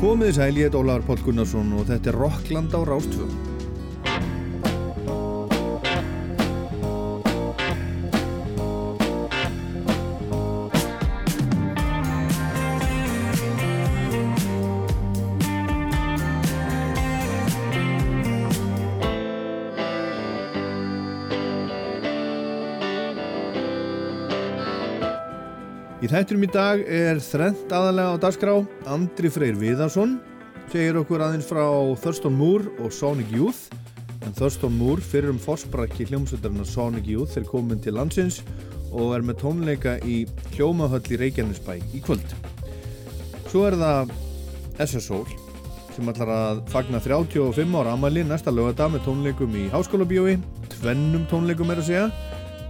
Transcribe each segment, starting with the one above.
Komið sæl, ég heit Ólaður Pál Gunnarsson og þetta er Rockland á Rástfjörn. Þætturum í dag er þrent aðalega á dagskrá. Andri Freyr Viðarsson segir okkur aðeins frá Thurston Moore og Sonic Youth. En Thurston Moore fyrir um fórsbrakki hljómsveitarna Sonic Youth er komin til landsins og er með tónleika í hljómahöll í Reykjanesbæ í kvöld. Svo er það SSOL sem ætlar að fagna 35 ára amali næsta lögadag með tónleikum í Háskólabíói. Tvennum tónleikum er að segja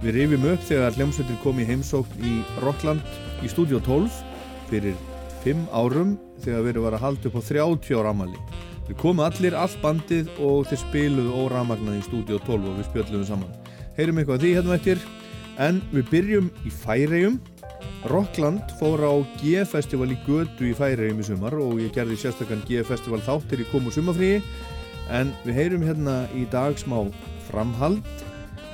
Við rifjum upp þegar hljómsveitin kom í heimsókn í Rockland í stúdíu 12 fyrir 5 árum þegar við erum að halda upp á 30 ára amali. Við komum allir, allt bandið og þeir spiluðu óramagnað í stúdíu 12 og við spjöldluðum saman. Heyrum eitthvað því hérna eftir en við byrjum í Færegjum. Rockland fór á G-festival í Götu í Færegjum í sumar og ég gerði sérstakann G-festival þáttir í komu sumafríi en við heyrum hérna í dag smá framhald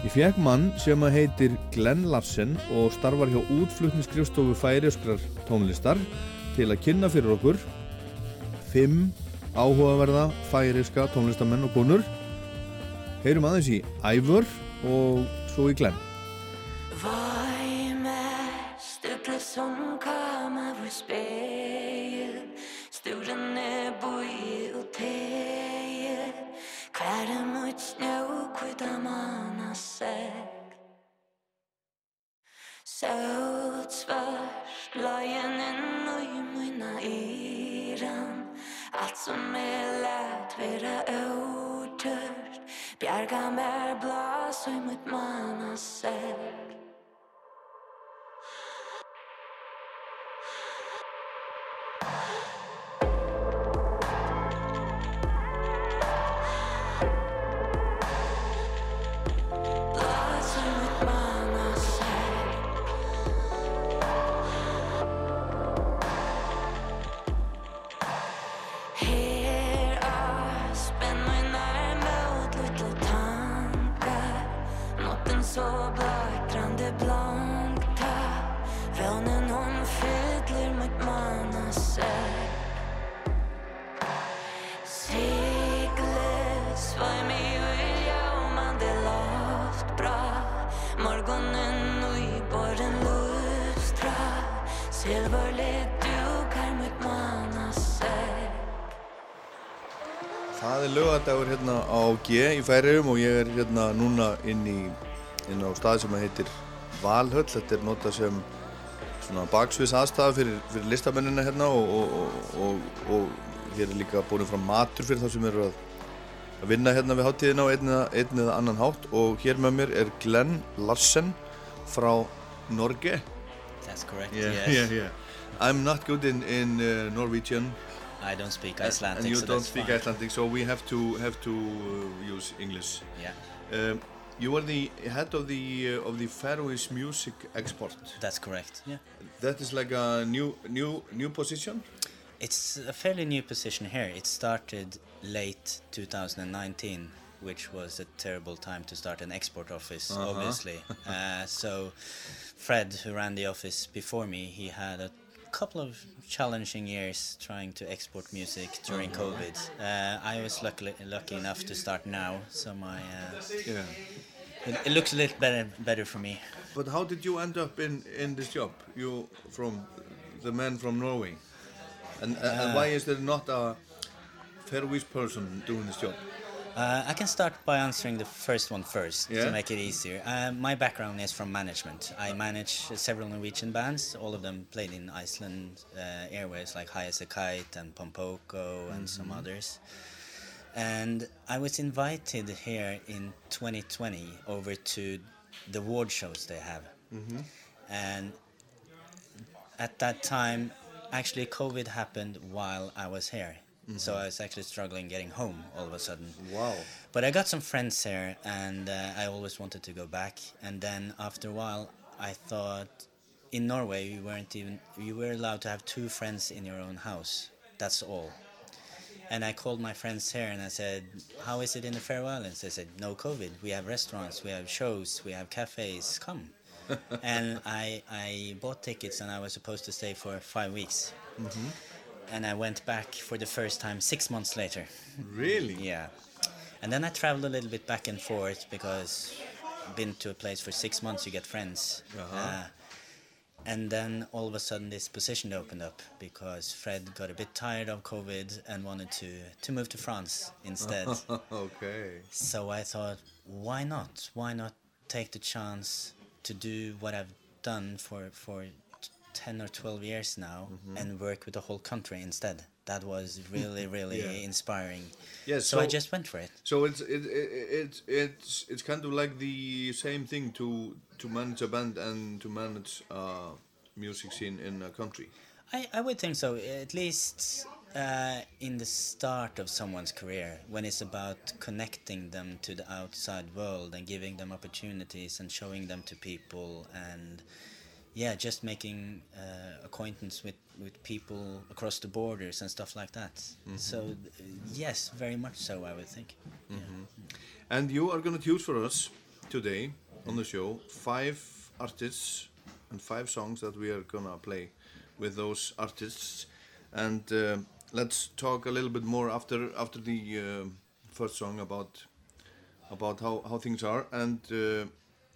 Ég fekk mann sem að heitir Glenn Larsen og starfar hjá útflutningskrifstofu færiskrar tónlistar til að kynna fyrir okkur fimm áhugaverða færiska tónlistamenn og konur. Heyrum aðeins í Ævör og svo í Glenn. Vad är mest upplevt som kammer och spegel Stolen är boi och tegel Перемуть снігу, куди мана сек Søt svørst, løyen inn og i munna iran. Alt som er lært vera øvtørst Bjerga mer blas og imot manna sekk Ah lögadagur hérna á G í Færiðum og ég er hérna núna inn, í, inn á stað sem heitir Valhöll. Þetta er notað sem svona baksviðs aðstæða fyrir, fyrir listamennina hérna og, og, og, og, og hér er líka búin fram matur fyrir þá sem eru að, að vinna hérna við háttíðina á einn eða annan hátt og hér með mér er Glenn Larsen frá Norge. That's correct. Yeah, yes. yeah, yeah. I'm not good in, in uh, Norwegian. I don't speak Icelandic. And you so don't speak fine. Icelandic, so we have to have to uh, use English. Yeah, Um, you are the head of the uh, of the Faroese music export. that's correct. Yeah. That is like a new new new position. It's a fairly new position here. It started late 2019, which was a terrible time to start an export office, Uh-huh. obviously. uh, so, Fred, who ran the office before me, he had a couple of challenging years trying to export music during Uh-huh. COVID. Uh, I was lucky, lucky enough to start now, so my uh, Yeah. it, it looks a little better better for me. But how did you end up in in this job? You from the man from Norway, and, uh, and why is there not a Faroese person doing this job? Uh, I can start by answering the first one first Yeah. to make it easier. Uh, my background is from management. I manage several Norwegian bands. All of them played in Iceland uh, airways like High as a Kite and Pompoko and some others. And I was invited here in 2020 over to the award shows they have. And at that time, actually, COVID happened while I was here. So I was actually struggling getting home all of a sudden. Wow. But I got some friends here, and uh, I always wanted to go back. And then after a while, I thought, in Norway, you weren't even you were allowed to have two friends in your own house. That's all. And I called my friends here and I said, How is it in the Faroe Islands? They said, No COVID. We have restaurants, we have shows, we have cafes. Come. and I, I bought tickets and I was supposed to stay for five weeks. And I went back for the first time six months later. Really? Yeah. And then I traveled a little bit back and forth because been to a place for six months, you get friends. Uh-huh. Uh, and then all of a sudden, this position opened up because Fred got a bit tired of COVID and wanted to, to move to France instead. okay. so I thought, why not? Why not take the chance to do what I've done for, for 10 or 12 years now Mm-hmm. and work with the whole country instead? That was really, really Yeah. inspiring. Yes, so, I just went for it. So it's it, it, it's it's it's kind of like the same thing to to manage a band and to manage uh, music scene in a country. I, I would think so, at least uh, in the start of someone's career, when it's about connecting them to the outside world and giving them opportunities and showing them to people and yeah, just making uh, acquaintance with, with people across the borders and stuff like that. So, uh, yes, very much so, I would think. And you are going to choose for us today on the show five artists and five songs that we are gonna play with those artists. And uh, let's talk a little bit more after after the uh, first song about about how, how things are. And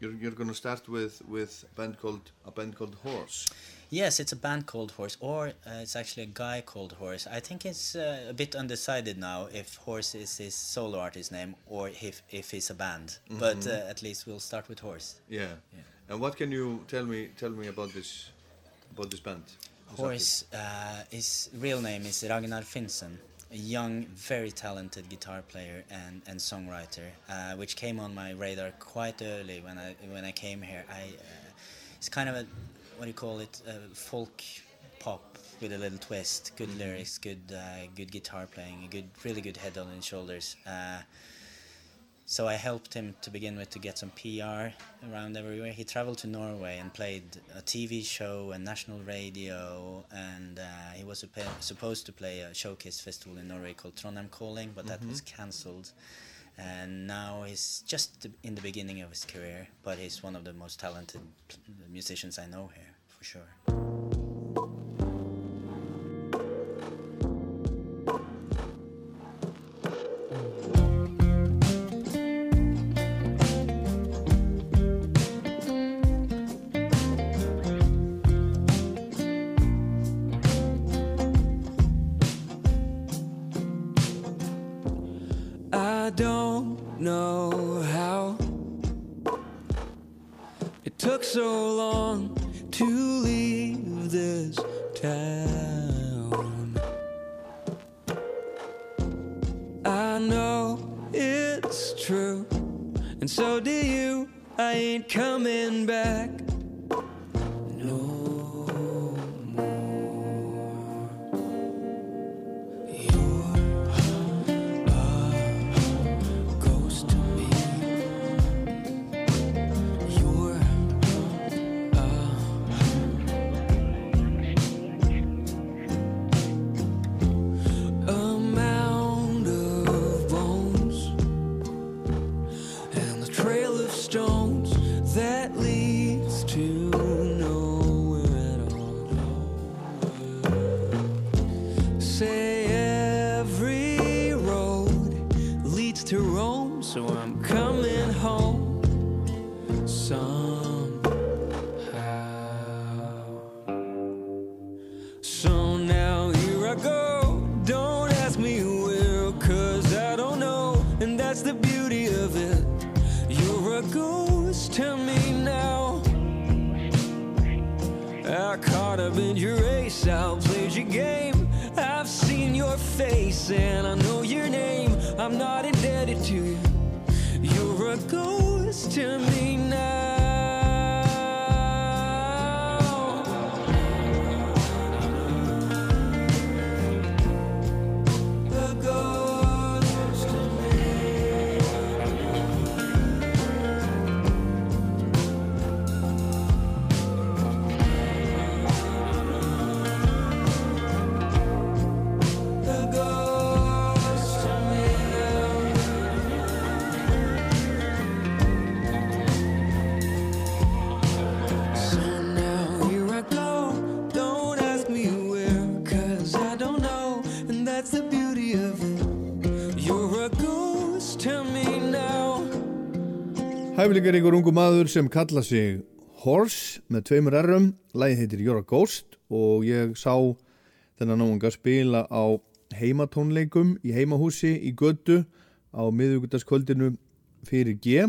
you're you're gonna start with with a band called a band called Horse. Yes, it's a band called Horse, or uh, it's actually a guy called Horse. I think it's uh, a bit undecided now if Horse is his solo artist name or if if he's a band. But uh, at least we'll start with Horse. Yeah. Yeah. And what can you tell me tell me about this about this band? Horse, uh, his real name is Ragnar Finsen, a young, very talented guitar player and, and songwriter, uh, which came on my radar quite early when I when I came here. I uh, it's kind of a what do you call it, uh, folk pop with a little twist, good lyrics, good uh, good guitar playing, a good really good head on his shoulders. So I helped him to begin with to get some PR around everywhere. He traveled to Norway and played a TV show and national radio, and uh, he was supposed to play a showcase festival in Norway called Trondheim Calling, but that was cancelled. And now he's just in the beginning of his career, but he's one of the most talented musicians I know here, for sure. Hæfileikaríkur ungu maður sem kalla sig Horse með tveimur errum, lægið heitir You're a Ghost og ég sá þennan náunga spila á heimatónleikum í heimahúsi í Götu á miðugutaskvöldinu fyrir G.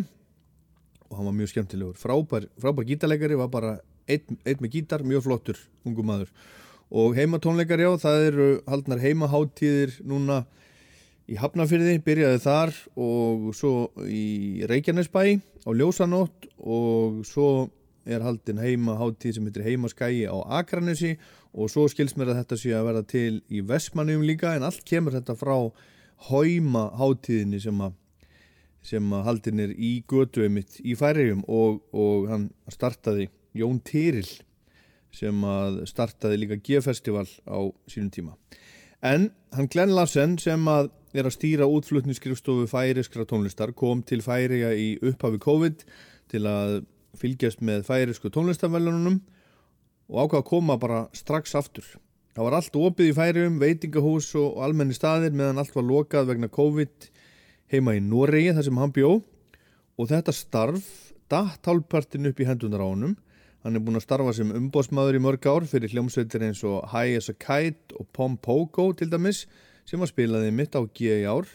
Og hann var mjög skemmtilegur. Frábær, frábær gítarleikari, var bara einn ein með gítar, mjög flottur ungu maður. Og heimatónleikari á, það eru haldnar heimaháttíðir núna í Hafnafyrði, byrjaði þar og svo í Reykjanesbæ á Ljósanótt og svo er haldin heima háttíð sem heitir Heimaskægi á Akranesi og svo skils mér að þetta sé að vera til í Vestmannum líka en allt kemur þetta frá Hauma háttíðinni sem að sem að haldin er í götu einmitt í færiðum og, og hann startaði Jón Tyril sem að startaði líka G-festival á sínum tíma en hann Glenn Larsen sem að er að stýra útflutningskrifstofu færiskra tónlistar kom til færiða í upphafi COVID til að fylgjast með færisku tónlistarvelunum og ákvaða að koma bara strax aftur. Það var allt opið í færiðum, veitingahús og almenni staðir meðan allt var lokað vegna COVID heima í Noregi þar sem hann bjó og þetta starf datt hálfpartin upp í hendunar á honum. Hann er búin að starfa sem umbósmaður í mörg ár fyrir hljómsveitir eins og High as a Kite og Pom Pogo til dæmis sem var spilaði mitt á G í ár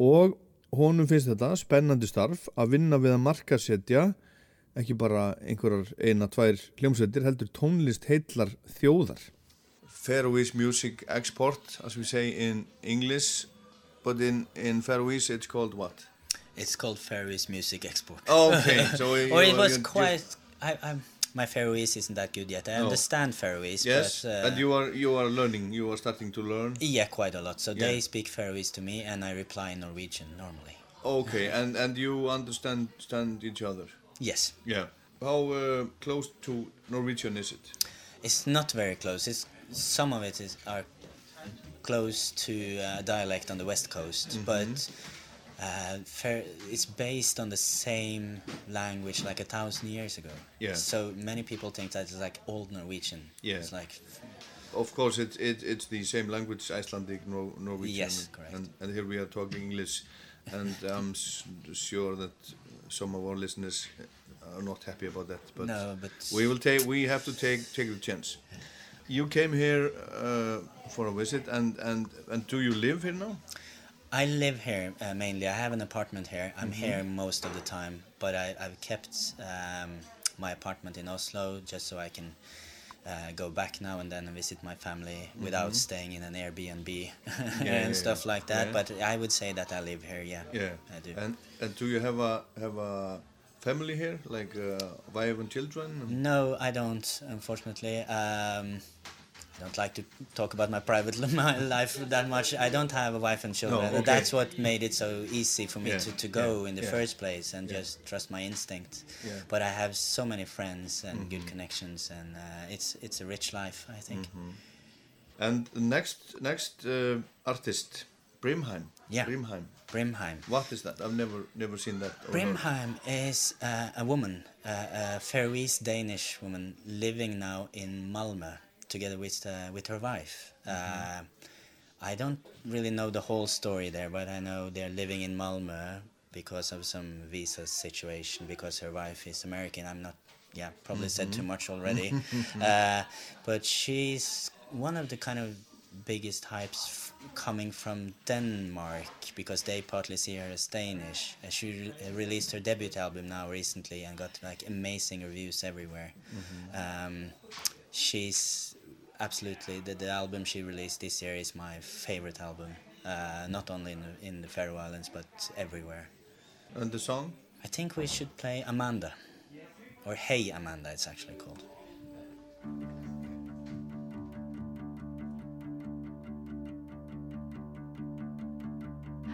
og honum finnst þetta spennandi starf að vinna við að markasetja ekki bara einhverjar eina, tvær hljómsveitir heldur tónlist heitlar þjóðar. Faroese Music Export as we say in English but in, in Faroese it's called what? It's called Faroese Music Export. Oh, okay, so you, or it was you- quite. I, I'm, my Faroese isn't that good yet. I No. understand Faroese, Yes, but uh, and you are you are learning. You are starting to learn. yeah, quite a lot. So Yeah. they speak Faroese to me, and I reply in Norwegian normally. Okay, and and you understand understand each other. Yes, Yeah. How uh, close to Norwegian is it? it's not very close. It's some of it is are close to uh, dialect on the west coast, Mm-hmm. but uh, fair, it's based on the same language like a thousand years ago. Yeah. So many people think that it's like old Norwegian. Yeah. It's like Of course, it, it it's the same language, Icelandic, Nor- Norwegian. Yes, correct. And, and here we are talking English, and I'm sure that some of our listeners are not happy about that. But no, but we will take. We have to take take the chance. You came here uh, for a visit, and and and do you live here now? I live here uh, mainly. I have an apartment here. I'm Mm-hmm. here most of the time, but I, I've kept um, my apartment in Oslo just so I can uh, go back now and then and visit my family without staying in an Airbnb Mm-hmm. yeah, and stuff yeah. like that. Yeah. But I would say that I live here. Yeah, Yeah. I do. And and do you have a have a family here, like uh, wife and children? no, I don't. Unfortunately, um, don't like to talk about my private life that much. I don't have a wife and children. okay. That's what made it so easy for me Yeah, to, to go yeah, in the yeah. first place and just trust my instinct. But I have so many friends and good connections, and uh, it's it's a rich life, I think. And next next uh, artist, Brimheim. Yeah. Brimheim. Brimheim. What is that? I've never never seen that. or heard. Brimheim is uh, a woman, uh, a Faroese Danish woman living now in Malmö together with uh, with her wife. Uh, I don't really know the whole story there, but I know they're living in Malmö because of some visa situation because her wife is American. I'm not, yeah, probably said too much already. uh, but she's one of the kind of biggest hypes f- coming from Denmark because they partly see her as Danish. Uh, she re- released her debut album now recently and got like amazing reviews everywhere. Um, she's absolutely the, the album she released this year is my favorite album. Uh, not only in the, in the Faroe Islands but everywhere. And the song? I think we should play Amanda, or Hey Amanda, it's actually called.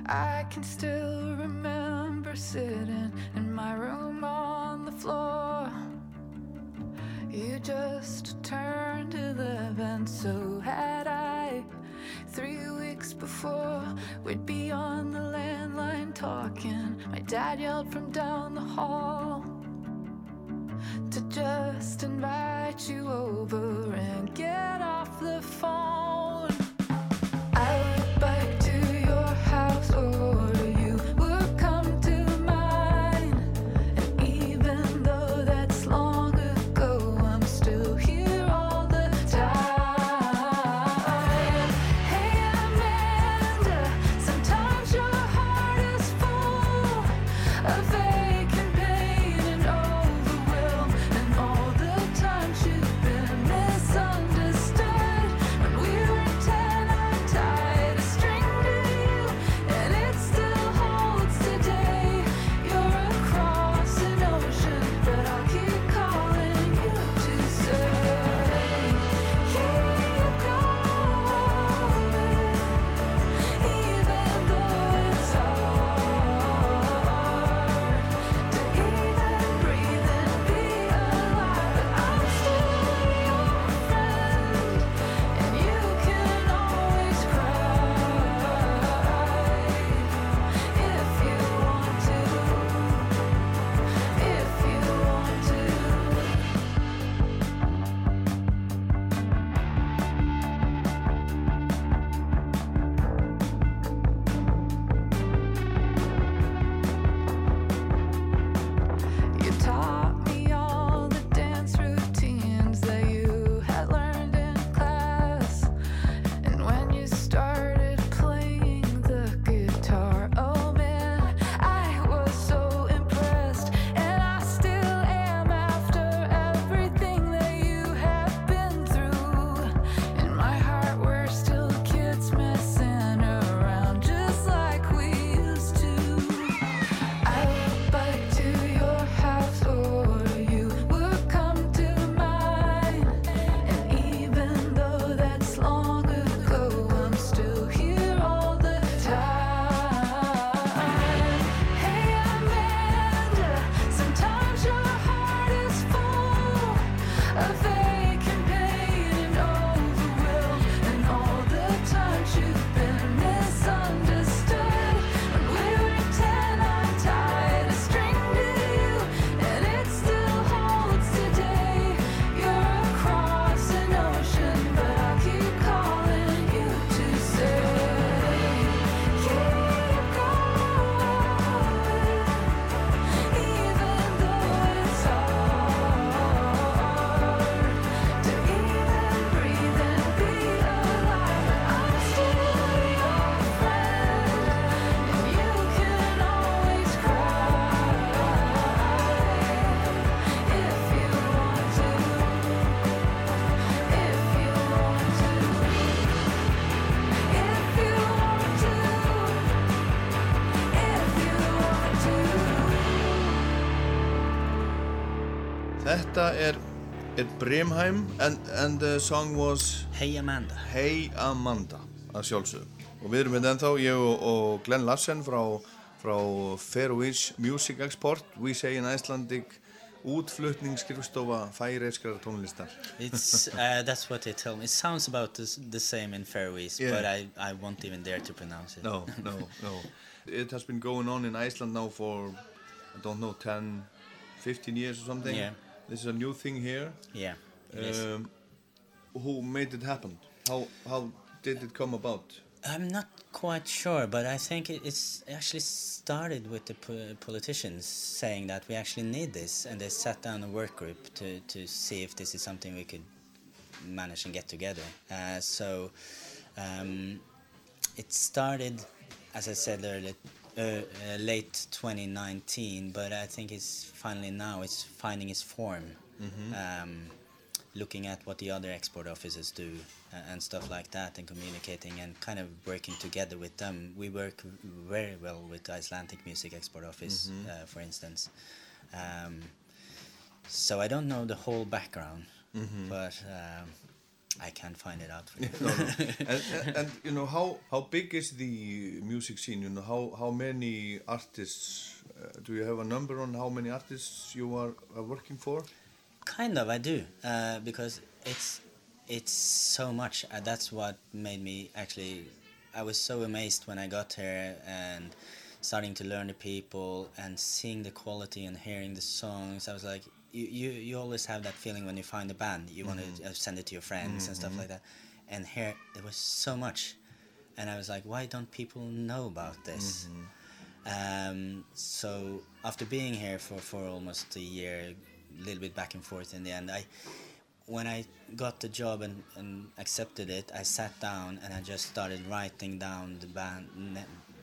I can still remember sitting in my room on the floor. You just turned 11, so had I. Three weeks before, we'd be on the landline talking. My dad yelled from down the hall to just invite you over and get off the phone. Þetta er, er Brimheim and, and the song was Hey Amanda. Hey Amanda að sjálfsögum. Og við erum hérna ennþá, ég og, og Glenn Larsen frá, frá Faroese Music Export, we say in Icelandic, útflutningsskrifstofa færeiskrar tónlistar. It's uh, that's what they tell me. It sounds about the, the same in Faroese, Yeah. but I, I won't even dare to pronounce it. No, no, no. It has been going on in Iceland now for, I don't know, 10, 15 years or something. Yeah. This is a new thing here. Yeah. Um, who made it happen? How, how did it come about? I'm not quite sure, but I think it, it's actually started with the po- politicians saying that we actually need this, and they sat down a work group to, to see if this is something we could manage and get together. Uh, so um, it started, as I said earlier, uh, uh, late 2019, but I think it's finally now it's finding its form. Um, looking at what the other export offices do uh, and stuff like that and communicating and kind of working together with them. We work very well with the Icelandic Music Export Office, uh, for instance. Um, so I don't know the whole background, but um, I can find it out for you. no, no. and, and, and you know how how big is the music scene? You know how how many artists? Uh, do you have a number on how many artists you are, are working for? Kind of, I do, uh, because it's it's so much. Uh, that's what made me actually. I was so amazed when I got here and starting to learn the people and seeing the quality and hearing the songs. I was like, you you, you always have that feeling when you find a band, you want to uh, send it to your friends and stuff like that. And here there was so much, and I was like, why don't people know about this? Um, so after being here for, for almost a year, a little bit back and forth in the end, I when I got the job and, and accepted it, I sat down and I just started writing down the band,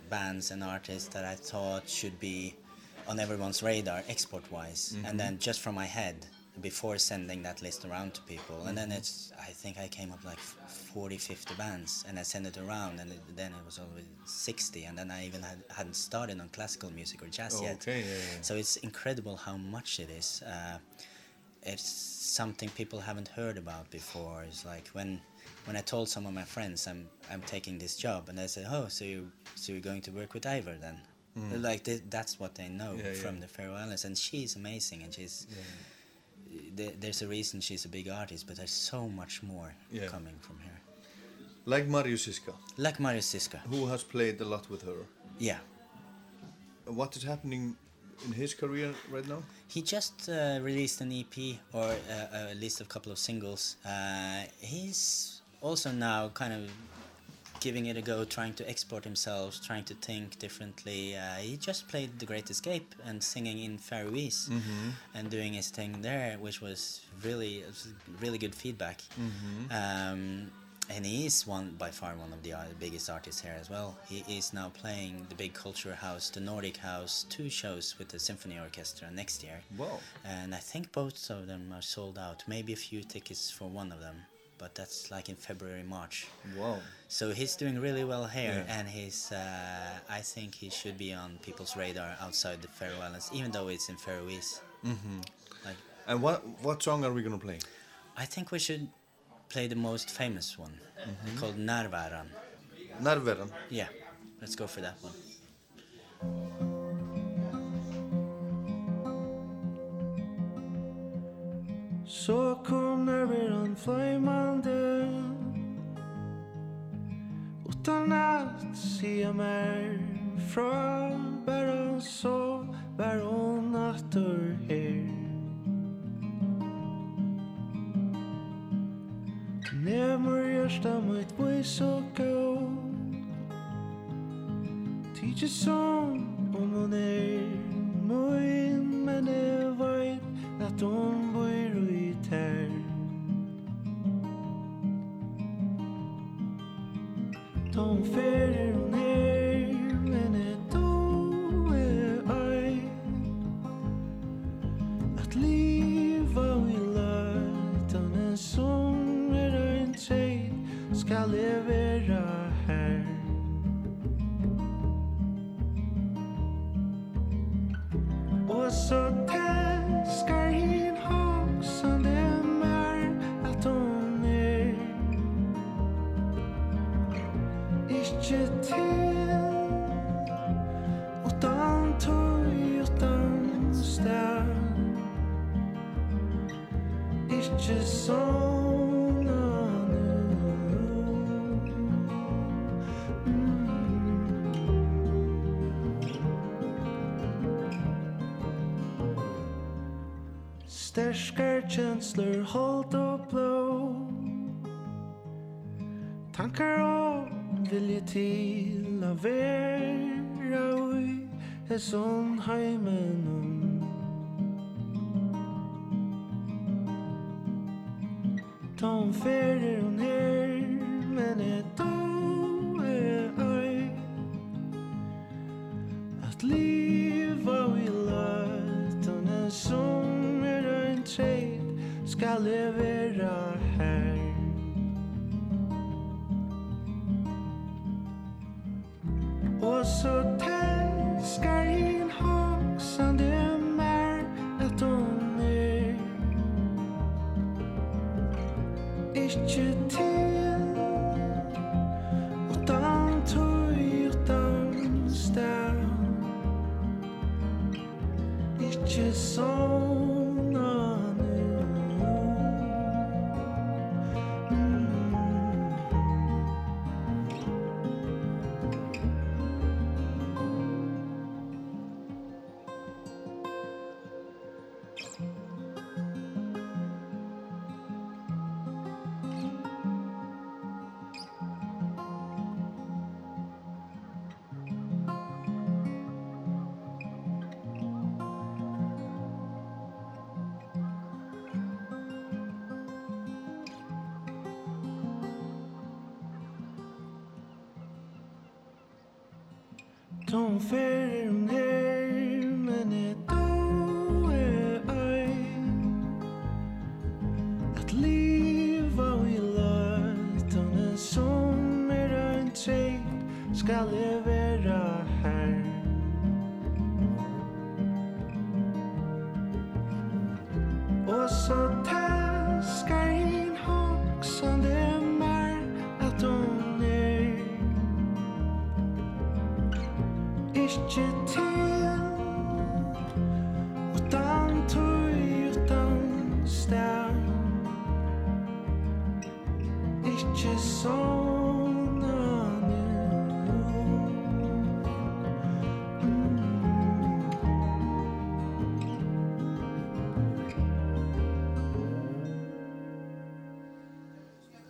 bands and artists that I thought should be on everyone's radar export wise, and then just from my head before sending that list around to people and then it's i think i came up like f- 40 50 bands and i sent it around and it, then it was always 60 and then i even had, hadn't started on classical music or jazz yet. Yeah, yeah. so it's incredible how much it is. Uh, it's something people haven't heard about before. It's like when when i told some of my friends i'm i'm taking this job and they said oh so you so you're going to work with ivor then like th- that's what they know Mm. Yeah, from yeah. the faroe islands and she's amazing and she's th- there's a reason she's a big artist, but there's so much more Yeah. coming from her. Like Mario Siska, Like Mario Siska. who has played a lot with her. Yeah. What is happening in his career right now? He just uh, released an EP or uh, at least a couple of singles. Uh, he's also now kind of giving it a go, trying to export himself, trying to think differently. Uh, he just played The Great Escape and singing in Faroese and doing his thing there, which was really, was really good feedback. Um, and he is one by far one of the uh, biggest artists here as well. He is now playing the big culture house, the Nordic House, two shows with the symphony orchestra next year. Wow. And I think both of them are sold out. Maybe a few tickets for one of them, but that's like in February, March. Wow. So he's doing really well here, Yeah. and he's. Uh, I think he should be on people's radar outside the Faroe Islands, even though it's in Faroese. Mm-hmm. Like, And what what song are we gonna play? I think we should play the most famous one, called Narvaran. Narvaran. Yeah, let's go for that one. Så kom över en flammande Utan att se mer Fra bara så Var hon nattor her. Nemur hjärsta mitt boi så gå Tidje som om hon er Moin men jeg vet At hon bor roi return Tom fer ner men et to er ei At liva vi lært an en som er ein tjeit skal leve Sterskar känslor hållt och blå Tankar om vilje till av vera ui er sån heimenum Tom ferir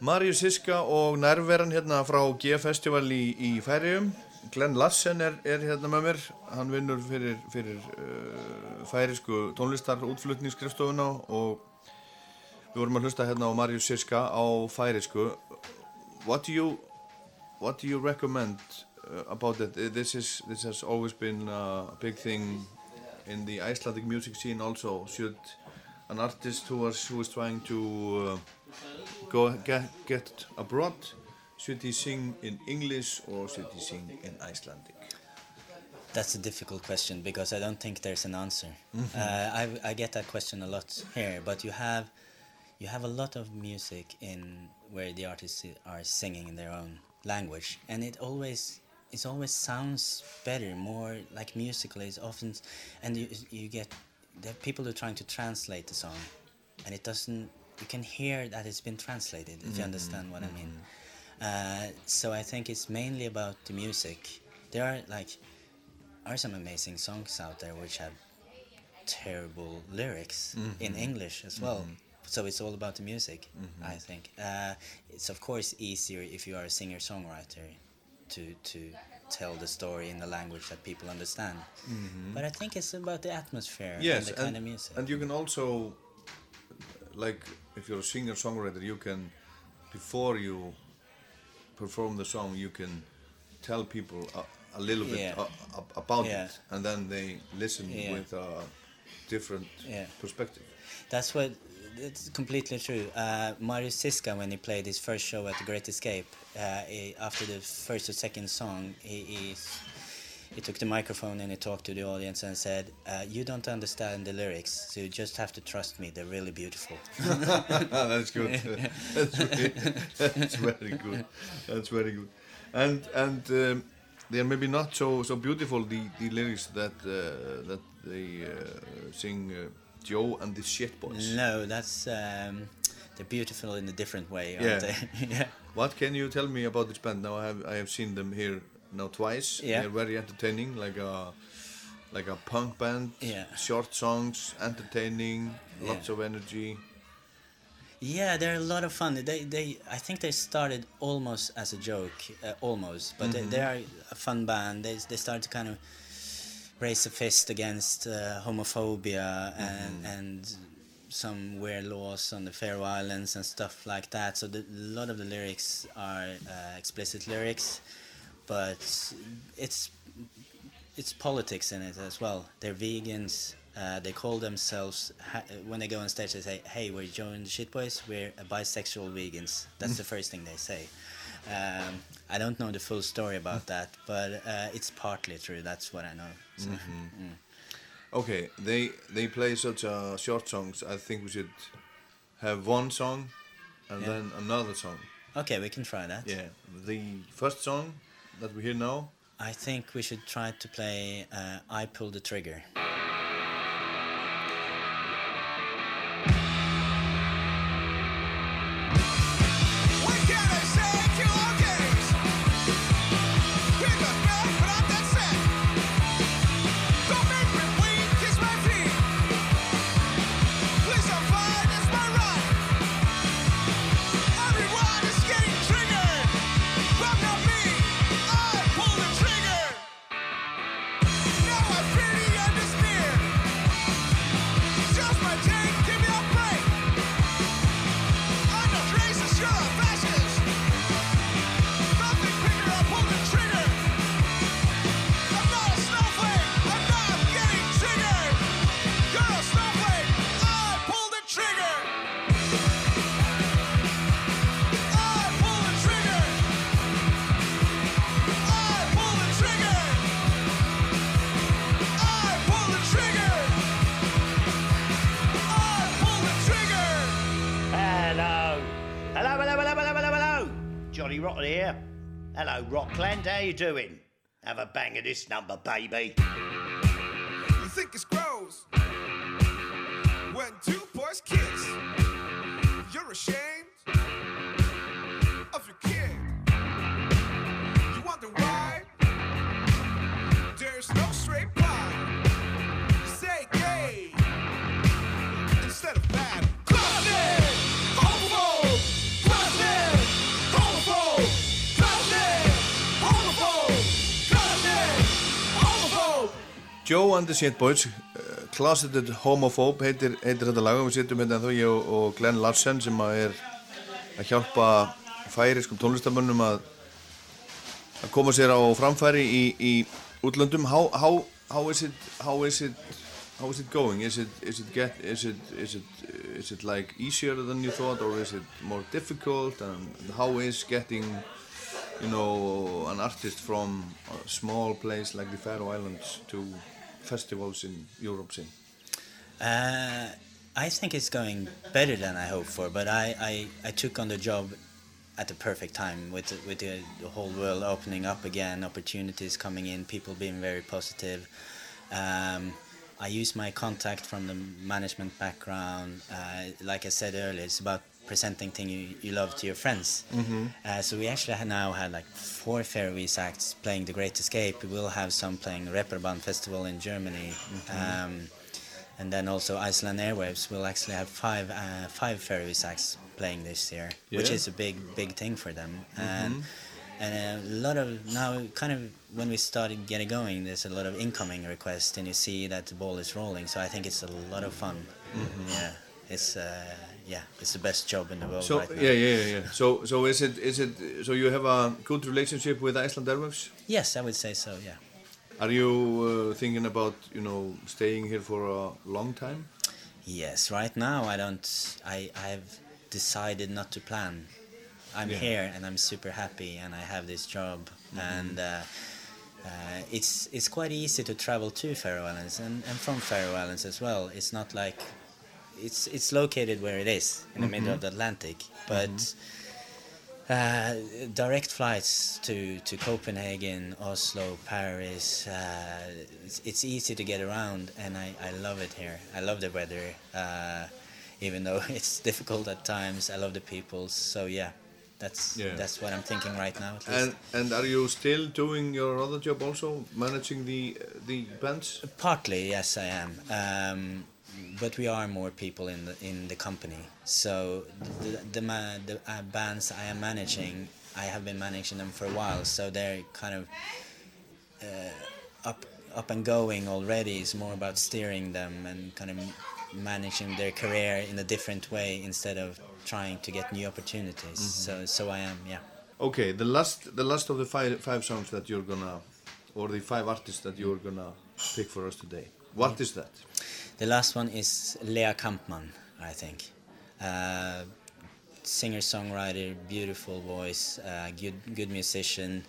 Marius Siska og nærveran hérna frá G-festival í, í Færiðum Glenn Lassen er, er hérna með mér. Hann vinnur fyrir, fyrir uh, færisku tónlistar útflutningsskrifstofuna og við vorum að hlusta hérna á Marius Siska á færisku What do you what do you recommend uh, about? Uh, This is this has always been a big thing in the Icelandic music scene also. Should an artist who was who is trying to uh, go get, get abroad should he sing in English or should he sing in Icelandic That's a difficult question because I don't think there's an answer. Uh, I, I get that question a lot here, but you have you have a lot of music in where the artists are singing in their own language, and it always it always sounds better, more like musical. Is often, and you you get the people are trying to translate the song, and it doesn't. You can hear that it's been translated if you mm-hmm, understand what I mean. Mm-hmm. Uh, so I think it's mainly about the music. There are like are some amazing songs out there which have terrible lyrics in mm-hmm. English as well. So it's all about the music, I think. Uh, it's of course easier if you are a singer songwriter to to tell the story in the language that people understand. But I think it's about the atmosphere yes and the kind of music. and you can also like if you're a singer songwriter you can before you perform the song you can tell people a, a little bit Yeah. a- a- about Yeah. it and then they listen Yeah. with a different perspective That's what. It's completely true. Uh, Marius Siska, when he played his first show at the Great Escape, uh, he, after the first or second song, he, he he took the microphone and he talked to the audience and said, uh, "You don't understand the lyrics, so you just have to trust me. They're really beautiful." that's good. that's, very, that's very good. That's very good. And and um, they are maybe not so so beautiful the, the lyrics that uh, that they uh, sing uh, Joe and the Shit Boys. No, that's um, they're beautiful in a different way, Yeah. aren't they? yeah. What can you tell me about this band? Now I have I have seen them here now twice. Yeah. They're very entertaining, like a like a punk band. Yeah. Short songs, entertaining, lots Yeah. of energy. Yeah, they're a lot of fun. They, they, I think they started almost as a joke, uh, almost, but they, they are a fun band. They, they started to kind of raise a fist against uh, homophobia and and some weird laws on the Faroe Islands and stuff like that. So the, a lot of the lyrics are uh, explicit lyrics, but it's it's politics in it as well. They're vegans. Uh, they call themselves when they go on stage. They say, "Hey, we're Joe and the Shit Boys. We're bisexual vegans." That's the first thing they say. Um, I don't know the full story about that, but uh, it's partly true. That's what I know. So, mm. Okay, they they play such uh, short songs. I think we should have one song and Yeah. then another song. Okay, we can try that. Yeah, the first song that we hear now. I think we should try to play uh, "I Pull the Trigger." Hello, Rockland. How you doing? Have a bang of this number, baby. You think it's gross when two boys kiss? You're ashamed Joe and the Shit Boys, uh, Closeted Homophobe heitir, heitir þetta lag og við sittum hérna þó ég og, og Glenn Larsen sem að er að hjálpa færiskum tónlistamönnum að, að koma sér á framfæri í, í útlöndum. How, how, how is it, how is it, how is it going? Is it, is it get, is it, is it, is it like easier than you thought or is it more difficult? And how is getting you know, an artist from a small place like the Faroe Islands to festivals in Europe scene? Uh, I think it's going better than I hoped for, but I, I, I took on the job at the perfect time with with the, the whole world opening up again, opportunities coming in, people being very positive. Um, I use my contact from the management background. Uh, like I said earlier, it's about presenting thing you, you love to your friends. Uh, so we actually now had like four Faroese acts playing The Great Escape. We will have some playing Reeperbahn Festival in Germany. Um, and then also Iceland Airwaves will actually have five uh, five Faroese acts playing this year, which is a big big thing for them. And and a lot of now, kind of when we started getting going, there's a lot of incoming requests, and you see that the ball is rolling. So I think it's a lot of fun. Yeah, it's uh, yeah, it's the best job in the world So right now. yeah, yeah, yeah, yeah. So so is it is it so you have a good relationship with Iceland Airwaves? Yes, I would say so. Yeah. Are you uh, thinking about you know staying here for a long time? Yes, right now I don't. I I've decided not to plan. I'm Yeah. here and I'm super happy and I have this job and uh, uh, it's it's quite easy to travel to Faroe Islands and, and from Faroe Islands as well. It's not like it's it's located where it is in the middle of the Atlantic, but Uh, direct flights to, to Copenhagen, Oslo, Paris. Uh, it's, it's easy to get around, and I, I love it here. I love the weather, uh, even though it's difficult at times. I love the people. So yeah, that's Yeah. that's what I'm thinking right now. At least. And and are you still doing your other job also, managing the the bands? Partly, yes, I am. Um, but we are more people in the in the company. So the the, ma- the uh, bands I am managing, I have been managing them for a while. So they're kind of uh, up up and going already. It's more about steering them and kind of managing their career in a different way instead of trying to get new opportunities. So so I am, yeah. Okay, the last the last of the five five songs that you're gonna, or the five artists that you're gonna pick for us today. What is that? The last one is Lea Kampmann, I think. Uh, singer songwriter, beautiful voice, uh, good good musician.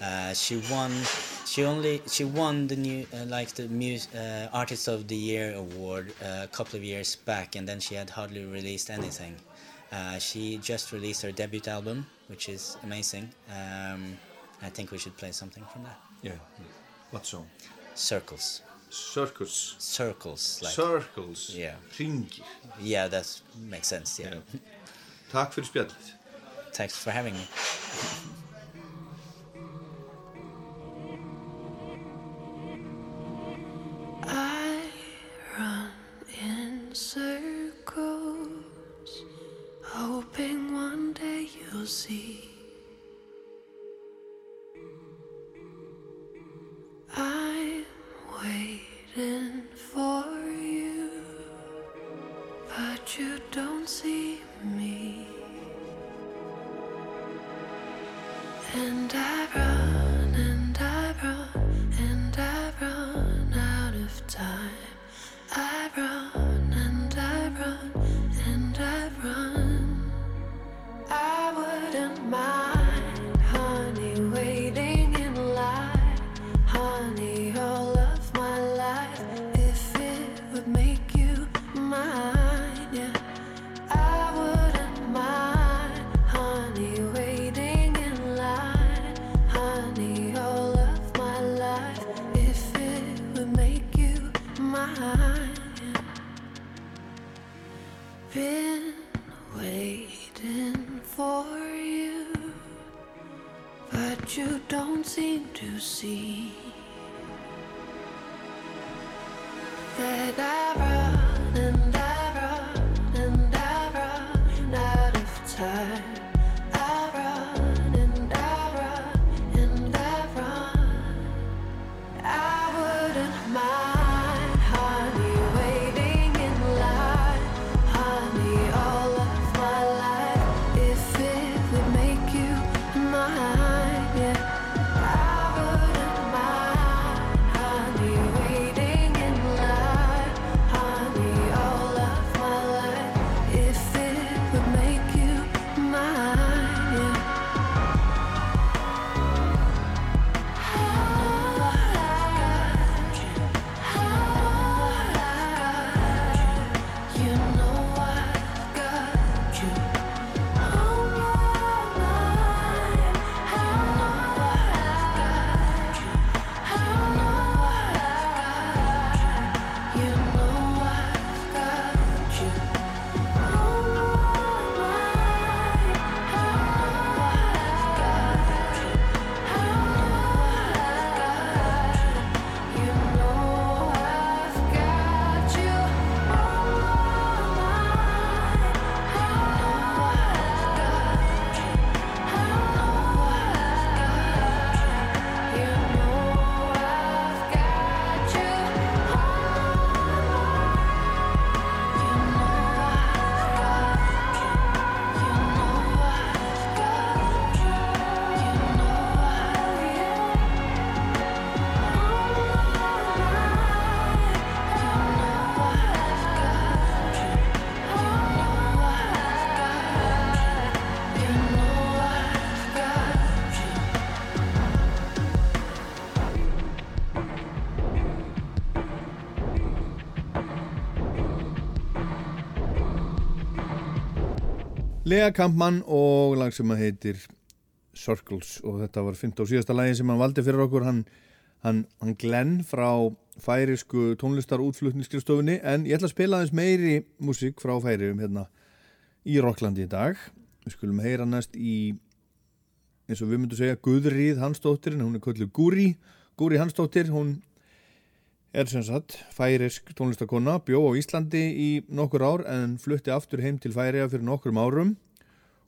Uh, she won. She only she won the new uh, like the mus- uh, artist of the year award uh, a couple of years back, and then she had hardly released anything. Uh, she just released her debut album, which is amazing. Um, I think we should play something from that. Yeah. What song? Circles, Circus. circles, like Circles. Yeah. Hringir. yeah, that makes sense. yeah. Yeah. Takk fyrir spjallið. Thanks for having me. I run in circles, hoping one day you'll see. See Lea Kampmann og lag sem að heitir Circles og þetta var fint og síðasta lagi sem hann valdi fyrir okkur. Hann, hann, hann Glenn frá færisku tónlistar útflutningskristofunni en ég ætla að spila aðeins meiri músík frá færium hérna í Rocklandi í dag. Við skulum heyra næst í eins og við myndum segja Guðrýð Hansdóttir hún er kölluð Gúri Gúri Hansdóttir, hún er sem sagt færisk tónlistakonna bjó á Íslandi í nokkur ár en flutti aftur heim til færiða fyrir nokkur árum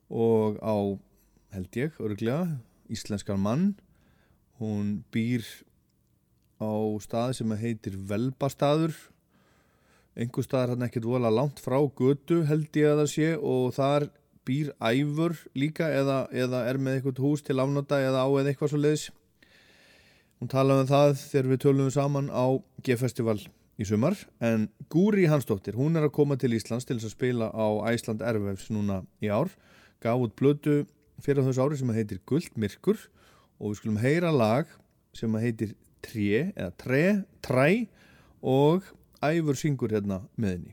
og á held ég, örglega íslenskan mann. Hún býr á stað sem heitir Velbastaður. Einhver staðar hann ekkert vola langt frá götu held ég að það sé og þar býr æfur líka eða, eða er með eitthvað hús til afnóta eða á eða eitthvað svo leiðis hún talaði um það þegar við tölum saman á G-festival í sumar en Gúri Hansdóttir, hún er að koma til Íslands til þess að spila á Æsland Erfæfs núna í ár, gaf út blödu fyrir þessu ári sem heitir Guldmyrkur og við skulum heyra lag sem heitir Tré eða Tre, Træ og Æfur syngur hérna með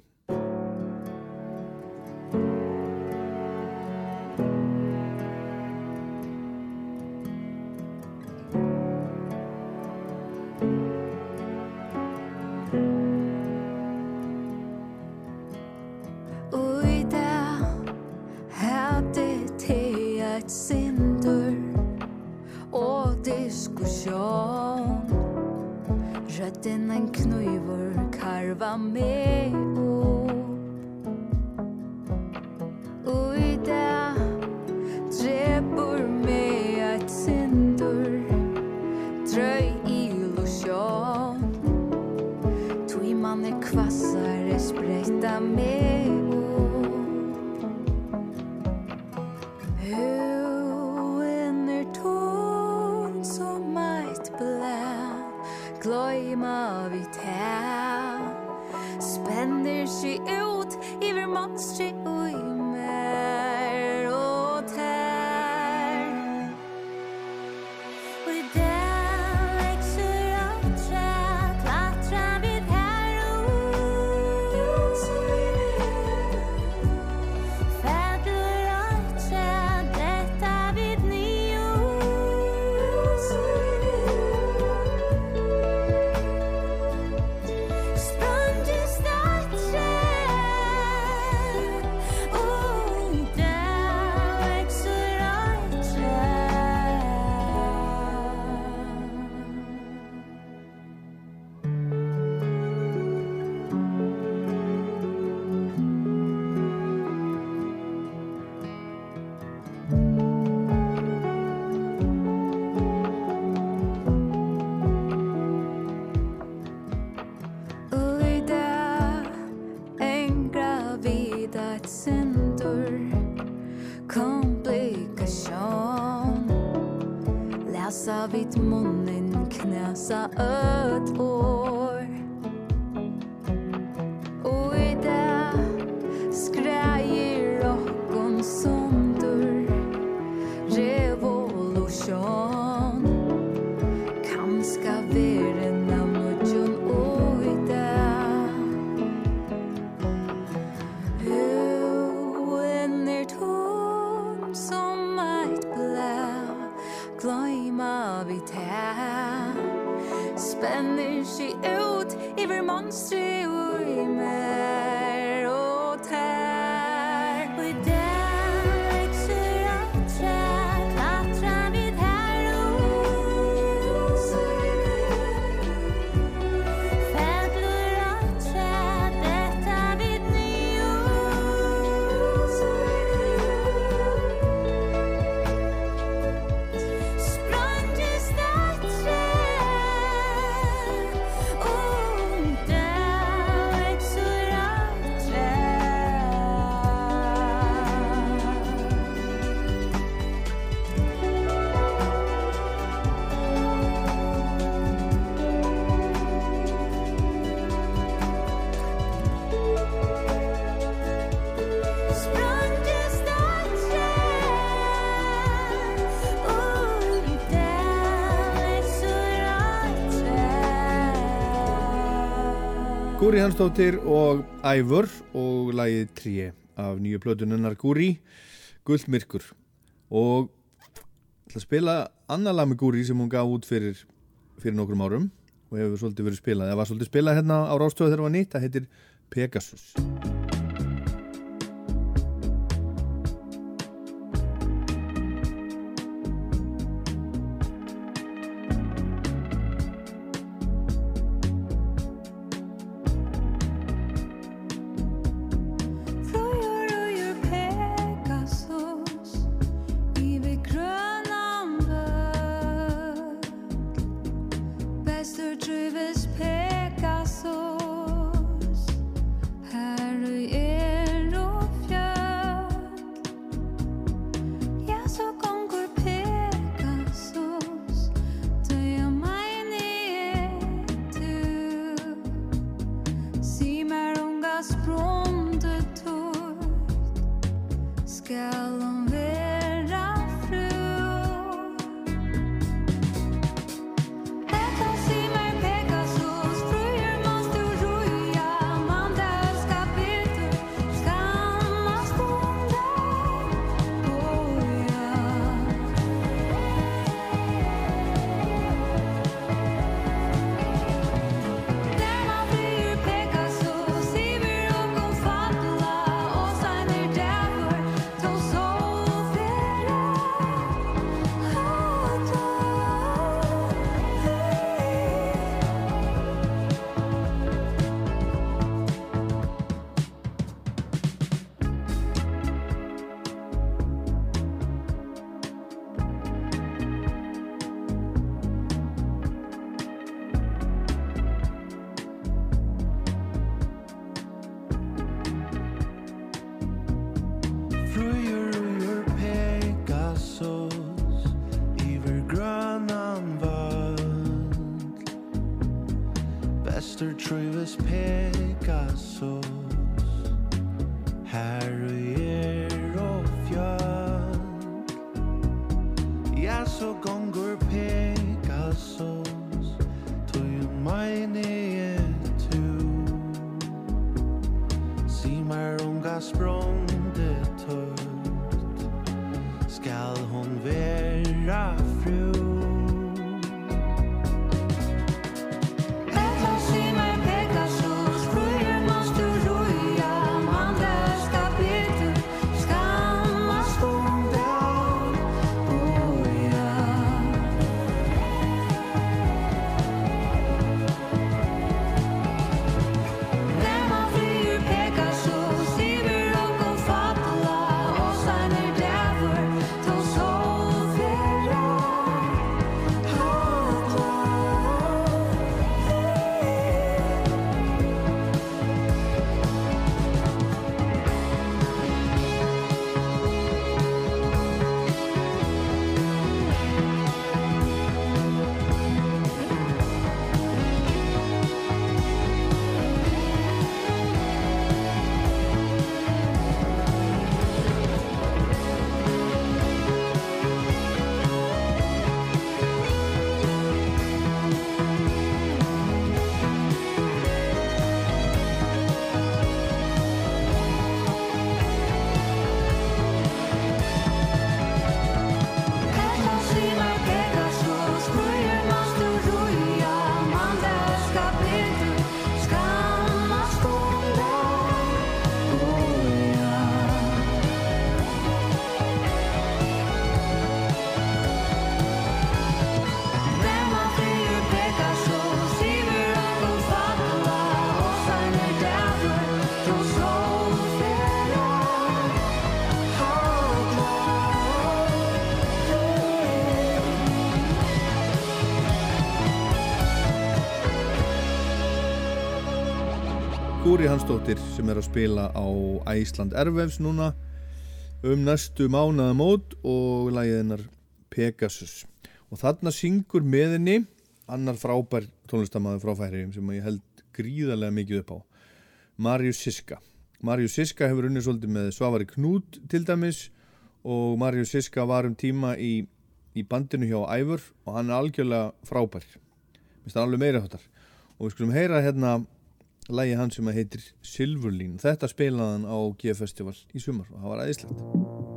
Gúri Hansdóttir og Ævur og lagið Tré af nýju plötununnar Guri Gullmyrkur. Og ætla að spila annar lag með Guri sem hún gaf út fyrir, fyrir nokkrum árum og hefur svolítið verið spilað. Eða var svolítið spilað hérna á rástöðu þegar það var nýtt það heitir Pegasus Gúri Hansdóttir sem er að spila á Æsland Ervefs núna um næstu mánaðamót og lagið hennar Pegasus. Og þarna syngur með henni annar frábær tónlistamæður frá færiðum sem ég held gríðarlega mikið upp á. Marius Siska. Marius Siska hefur unnið svolítið með Svavari Knút til dæmis og Marius Siska var um tíma í, í bandinu hjá Æfur og hann er algjörlega frábær. Minnst það alveg meira þáttar og við skulum heyra hérna lægi hans sem heitir Silverlín þetta spilaði hann á G-festival í sumar og það var aðeinslegt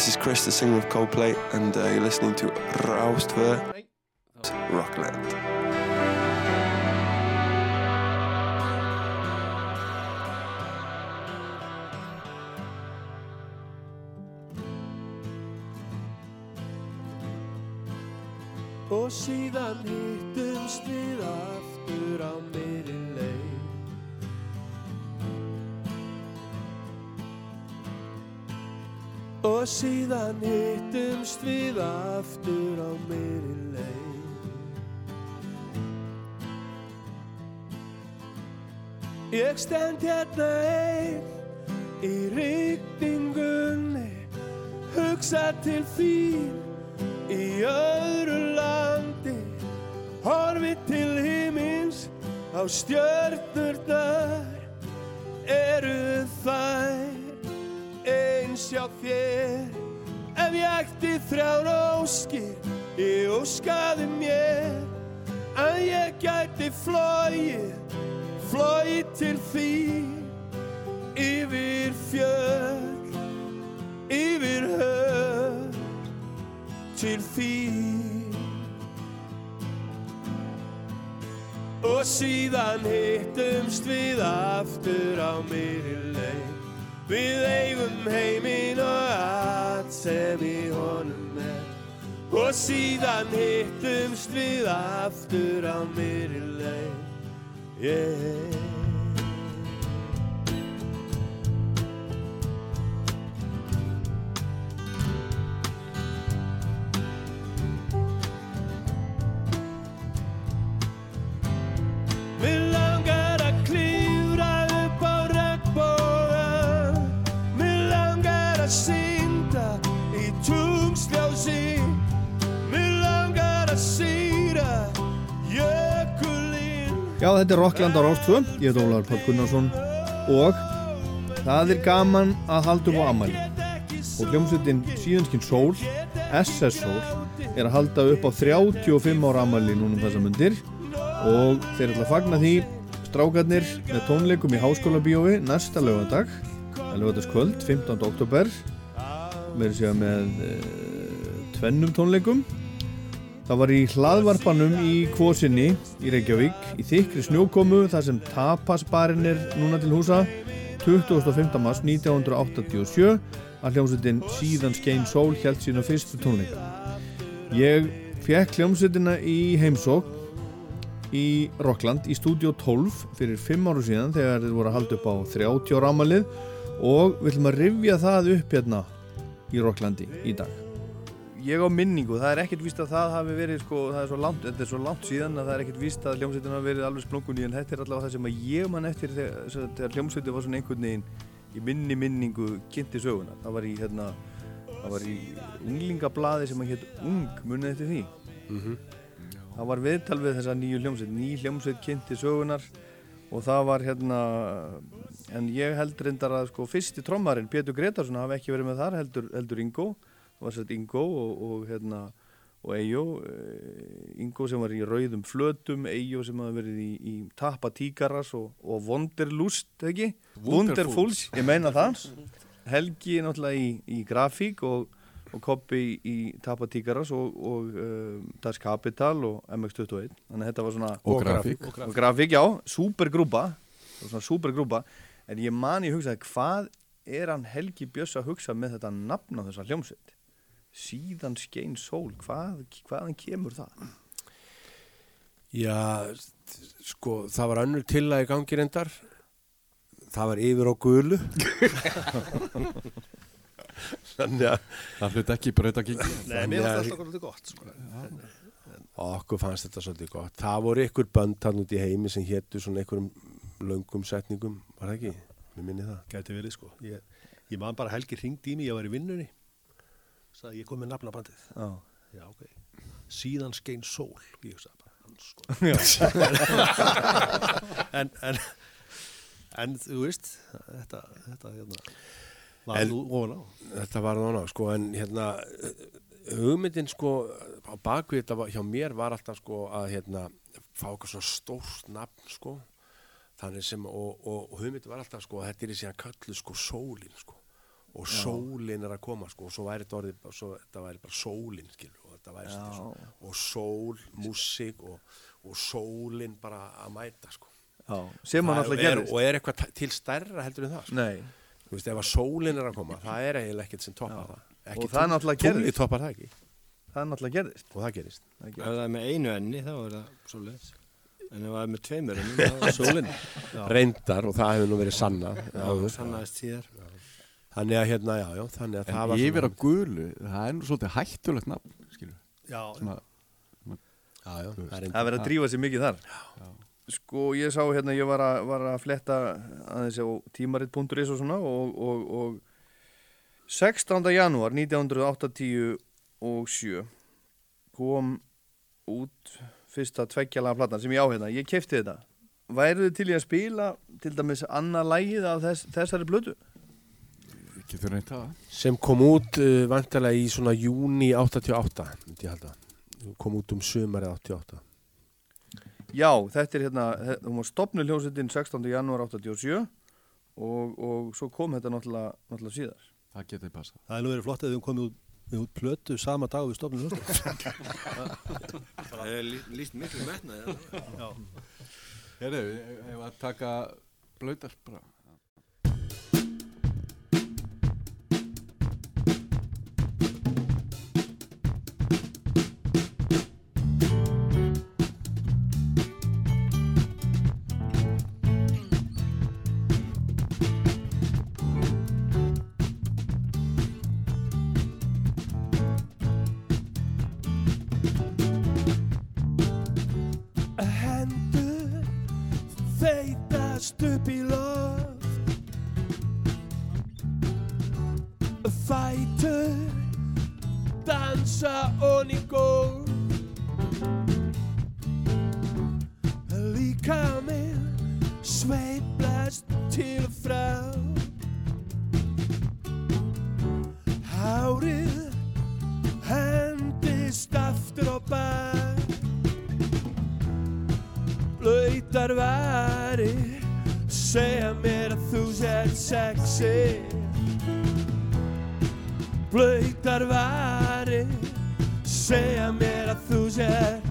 this is Chris, the singer of Coldplay, and uh, you're listening to Raustver Og síðan hittumst við aftur á meiri leið. Ég stend hérna einn í rigningunni Hugsa til þín í öðru landi Horfi til himins á stjörnurnar. Eru þær hjá þér. Ef ég ætti þrjár óskir Ég óskaði mér. Að ég gæti flóið Flóið til þín. Yfir fjöll Yfir höf Til þín. Og síðan hittumst við aftur á meiri leið Við eigum heiminn og allt sem í honum er. Og síðan hittumst við aftur á meiri leið. Yeah þetta er Rockland á Rástfö, ég heit Ólaður Páll Gunnarsson og það er gaman að halda upp á amæli og hljómsveitin Síðanskinn Sól, SS Sól, er að halda upp á 35 ára amæli núna um þessa mundir. Og þeir ætla að fagna því strákarnir með tónleikum í Háskóla Bíói næsta lögadag, lögadagskvöld, 15. oktober, með sér með e, tvennum tónleikum Það var í hlaðvarpanum í Kvosinni í Reykjavík í þykri snjókomu þar sem tapasbarinn er núna til húsa 25. mars 1987 að hljómsveitin síðan Skein Sól held sína fyrstu tónleika. Ég fekk hljómsveitina í heimsók í Rockland í stúdíu 12 fyrir 5 áru síðan þegar þeir voru að halda upp á 30 ára amalið og við ætlum að rifja það upp hérna í Rocklandi í dag ég á minningu, það er ekkert víst að það hafi verið sko, það er svo langt, þetta er svo langt síðan að það er ekkert víst að hljómsveitin hafi verið alveg splungunni en þetta er allavega það sem að ég man eftir þegar, þegar hljómsveitin var svona einhvern veginn í minni minningu kynnti söguna. Það var í hérna það var í unglingablaði sem að hétt Ung munið eftir því? Það var viðtal við þessa nýju hljómsveit. Ný hljómsveit kynnti sögunar og það var hérna en ég held reyndar að sko fyrsti trommarinn Pétur Gretarsson hafi ekki verið með þar heldur, heldur Ingo var sett Ingo og, og hérna og Eyjó, eh, Ingo sem var í rauðum flötum, Eyjó sem hafi verið í, í Tappa Tíkaras og, og Wonderlust, ekki? Wonderfuls, ég meina það. Helgi náttúrulega í, í grafík og, og Koppi í, í Tappa Tíkaras og, og uh, Das Kapital og MX21 þannig að þetta var svona Og grafík. og grafík, já, supergrúpa. Svona supergrúpa. En ég man ég hugsaði hvað er hann Helgi Björs að hugsa með þetta nafn á þessa hljómsveit síðan skein sól hvað, hvaðan kemur það? Já, sko, það var önnur til að í gangi reyndar. Það var yfir á gulu. Þannig að... Það hlut ekki breyta gengi. Nei, mér finnst alltaf svolítið gott sko. Okkur fannst þetta svolítið gott. Það voru ykkur bönd hann út í heimi sem héttu svona ykkurum löngum setningum, var það ekki? Mér minni það. Gæti verið sko Ég, ég man bara Helgi ringdi í mig, ég var í vinnunni Sagði ég kom með nafnabandið Já. Já, ok. Síðan skein sól Ég hugsaði bara, hann sko. En, en En þú veist Þetta, þetta hérna Var En- nú ofan á? Þetta var það ná, sko, en hérna hugmyndin sko á bakvið þetta var, hjá mér var alltaf sko að hérna fá eitthvað svona stórt nafn sko. Þannig sem og, og, og hugmyndin var alltaf sko að þetta er í síðan kallu sko sólin sko og sólin er að koma sko og svo væri þetta orðið svo, þetta væri bara sólin skilur og þetta væri Já. svo, og sól, músík og, og sólin bara að mæta sko Já, sem hann Það alltaf er- gerðist. og er eitthvað til stærra heldur en það sko. Nei. þú veist ef að sólin er að koma það er eiginlega ekkert sem toppar það ekki Og það tungl- náttúrulega toppar það ekki Það er náttúrulega gerðist. og það gerist Ef það er með einu enni þá er það svoleiðis. En ef það er með tveimur enni þá er sólinn. Já. reyndar og það hefur nú verið Já, áður. sannaðist síðar. Þannig að hérna, já, já, þannig að það En var yfir á gulu, það er nú svolítið hættulegt nafn, skilur. Já. Svona, já, já, það er Það verður að drífa sér mikið þar. Sko, ég sá hérna, ég var að, var að fletta aðeins á tímarit.is og svona og, og, og 16. janúar 1987 kom út fyrsta tveggjalaga platan sem ég á hérna, ég kefti þetta. Værið þið til í að spila til dæmis annað lægið af þess, þessari blödu? Getur reynt það? sem kom út uh, vantarlega í svona júni 88 myndi ég halda kom út um sumarið 88 Já, þetta er hérna, hún var stopnu hljómsveitin 16. janúar 87 og, og svo kom þetta náttúrulega, náttúrulega síðar. Það getur passað. Það er nú verið flott að við höfum komið út, við út plötu sama dag við stofnum hljómsveit. Það er lí- lýst miklu metnaði. Já. Herru, ef að taka blöytar Blöytar vari Segja mér að þú sér sexy. Blöytar vari Segja mér að þú sér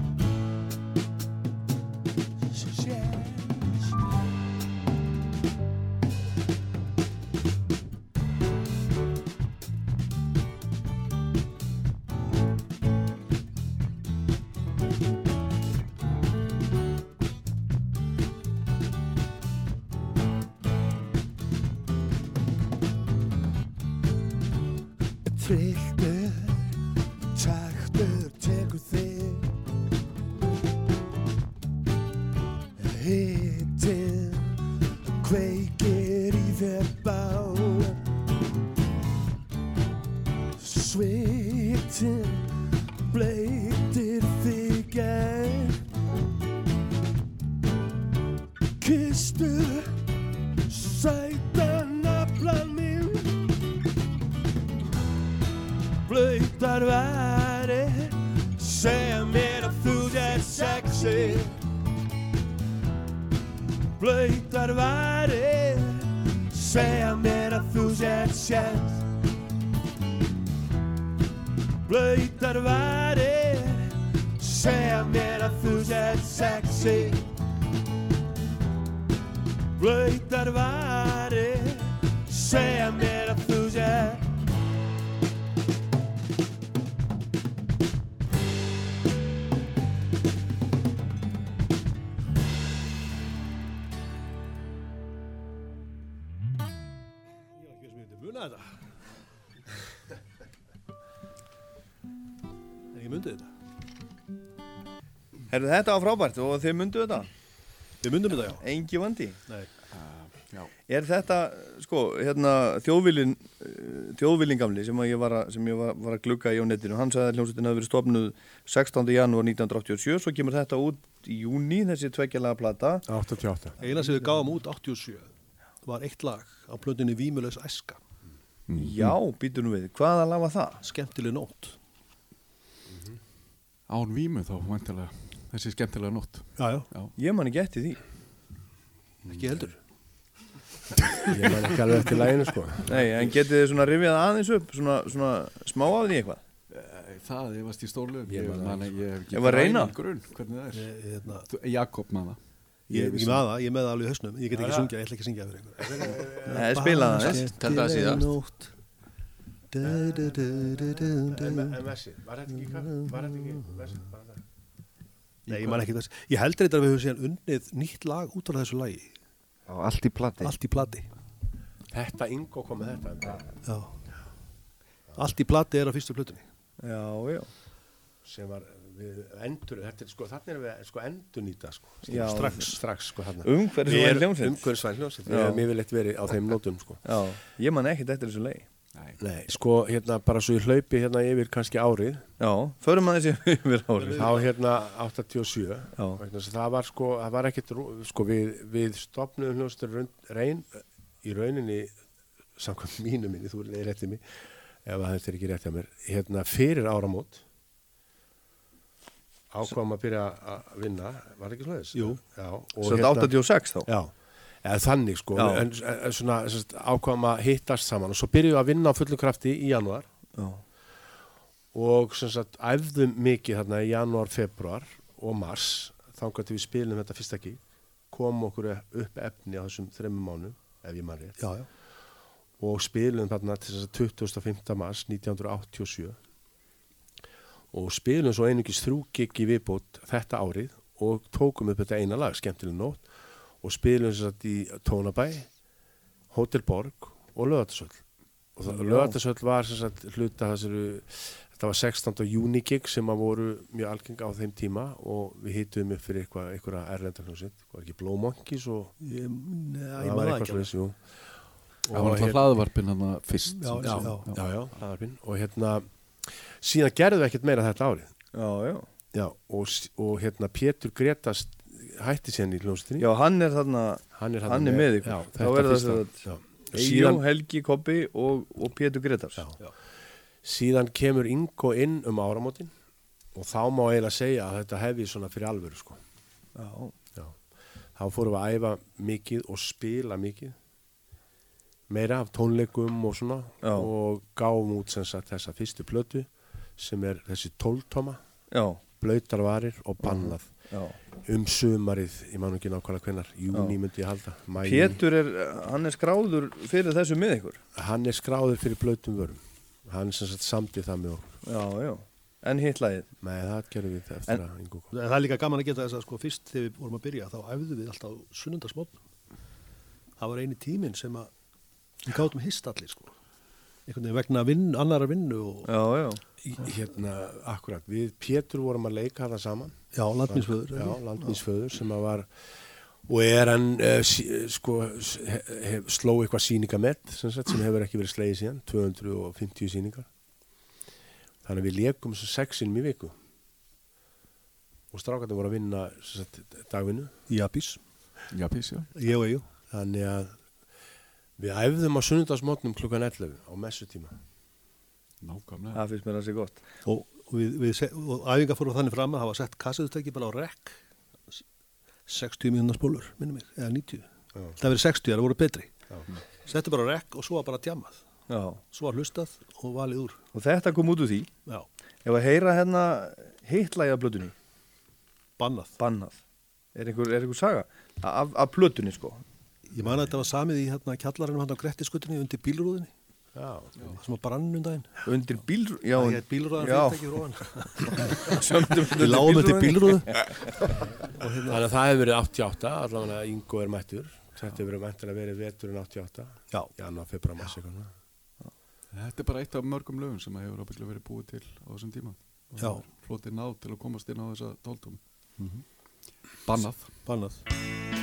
Herðu, þetta var frábært og þið myndu þetta? Við myndum þetta, já. Engi vandi? Nei. já. Er þetta, sko, hérna, þjóðvilin, þjóðvilin gamli sem að ég var að, sem ég var, var að glugga í á netinu, hann sagði að hljómsveitin hafi verið stofnuð 16. janúar 1987, svo kemur þetta út í júni, þessi tveggjalaga plata. 88. Eina sem við gáum út 87 var eitt lag á plöndinni Vímulegs æska. Já, býtur nú við, hvaða lag var það? Skemmtileg nótt. Án vímu þá, vantilega. Þessi skemmtilega nótt. Já, já. já. Ég man ekki eftir því. Ekki heldur. Ég man ekki alveg eftir læginu sko Nei, en getið þið svona rifjað aðeins upp svona, svona smá af því eitthvað Eh, Það, ég varst í stórlöfum Ég Ég, ég hef ekki Ég var reyna. grunn, hvernig það er Ég- hérna- Þú- Jakob það Ég er vissi ekki með það, ég er með það alveg í hausnum Ég get ekki Já, sungja, ég ætla ekki að syngja fyrir ykkur Nei, spila það þess Teldu það síðast. Nótt. Du, du, du, du, du, du. En en Messi, var þetta ekki Var þetta ekki þetta Nei, ég man ekki þess. Ég heldur þetta að við höfum síðan unnið nýtt lag út af þessu lagi. Já, allt í plati. Allt í plati. Þetta Ingo kom með þetta enda, Já. Allt í plati er á fyrstu plötunni. Já, já. Sem var við endur þetta er sko þannig er við sko endur nýta sko Já. strax. Strax sko þarna. Umhverfisvæn hljómsveit. umhverfisvæn hljómsveit. Já. erum yfirleitt verið á þeim nótum sko. Já, ég man ekkert eftir þessu leið Nei, sko hérna bara svo ég hlaupi hérna yfir kannski árið Já, förum aðeins yfir árið þá hérna 87 Já. að það var sko það var ekkert sko við, við stopnum hljómsveitur raun- reyn í rauninni samkvæmt mínu minni, þú er réttið mig ef að þetta er ekki rétt hjá mér hérna fyrir áramót ákvæm að byrja að vinna var ekki svoleiðis? Jú. Já, Svo þetta 86 þá Já, eða þannig sko. En, en svona ákvæm að hittast saman. Og svo byrjuðum við að vinna á fullu krafti í janúar. Já. og sem sagt æfðum mikið þarna í janúar, februar og mars. Þangar til við spilum þetta fyrsta gig. Kom okkur upp efni á þessum þreymum mánu ef ég maður rétt. Já, já. Og spilum þarna til þess að 25. mars 1987 og spilum svo einungis þrjú gig í viðbót þetta árið og tókum upp þetta eina lag, skemmtileg nótt og spilum þess að í Tónabæ Hotel Borg og Löðarsöll og. Löðarsöll var sem sagt hluta þessari þetta var 16. júni gig sem að voru mjög algeng á þeim tíma og við hittum upp fyrir eitthvað, eitthvað erlendarhljómsveit, var ekki Blow Monkeys og Ég, neða, það var eitthvað jú. Það var alltaf hlaðvarpin hann fyrst Já, já, já, já, hlaðarpinn og hérna síðan gerðum við ekkert meira þetta árið Já, já já, og, og hérna Pétur Gretast hætti síðan í hljómsveitinni Já, hann er þarna hann er, Hann er með ykkur já, Þá þetta er það já. Eyjó, síðan, Helgi, Kobbi og, og Pétur Gretars Já. síðan kemur Ingo inn um áramótin og þá má eiginlega segja að þetta hefði svona fyrir alvöru sko. Já. Já. þá fórum við að æfa mikið og spila mikið meira af tónleikum og svona Já. og gáum út sem sagt þessa fyrstu plötu sem er þessi tóltoma Já. blöytar varir og bannað Já. Um sumarið, ég man ekki nákvæmlega hvenar júni Já. myndi ég halda Maí, Pétur er, hann er skráður fyrir þessu með ykkur? Hann er skráður fyrir blöytum vörum. Hann sem sagt samdi það með okkur. Já, já. En hitt lagið? Nei, það gerum við eftir En- að En það er líka gaman að geta þess að sko fyrst þegar við vorum að byrja þá æfðum við alltaf sunnundasmótt það var eini tíminn sem að við gátum hist allir sko einhvern veginn vegna vinn, annara vinnu og Já, já. hérna, akkurat, við Pétur vorum að leika það saman. Já, landmínsföður, Já, landminsföður sem að var og er hann uh, sí, sko, s- he, he, sló eitthvað síningamett sem, sagt, sem hefur ekki verið slegið síðan 250 síningar þannig að við leikum svo sexinum í viku. Og strákarnir voru að vinna sem sagt, dagvinnu. Japís Japís, já. Ég og ég þannig að við æfðum á sunnudagsmótnum klukkan 11 á messutíma. Nákvæmlega. Það finnst mér að sé gott. Og, og, við, við, og æfingar fóru þannig fram að hafa sett kassetutæki bara á rekk 60 mínúna spólur, minnum mig, eða 90 Já. það verið 60, það voru betri. Já. settu bara á rekk og svo var bara djamað Já. Svo var hlustað og valið úr. Og þetta kom út úr því? Já. Ef að heyra hérna hitt lagið af blötunni Bannað. Bannað. Er einhver, er einhver saga? Af, af blötunni sko Ég man að þetta var samið í hérna kjallarinn hann á Grettiskutinni undir bílrúðinni sem var brann um daginn. Undir bíl Já, Það er bílrúðan já. fyrirtæki róan lágum undir bílrúðu. Þannig að það hefur verið 88 allavega Ingo er mættur. Þetta hefur verið mættur að verið veturinn 88 Já. Janúar, februar, mars Þetta er bara eitt af mörgum lögum sem hefur verið búið til á þessum tíma. Og Flotið náð til að komast inn á þessa tóltum Mhm. Bannað. Bannað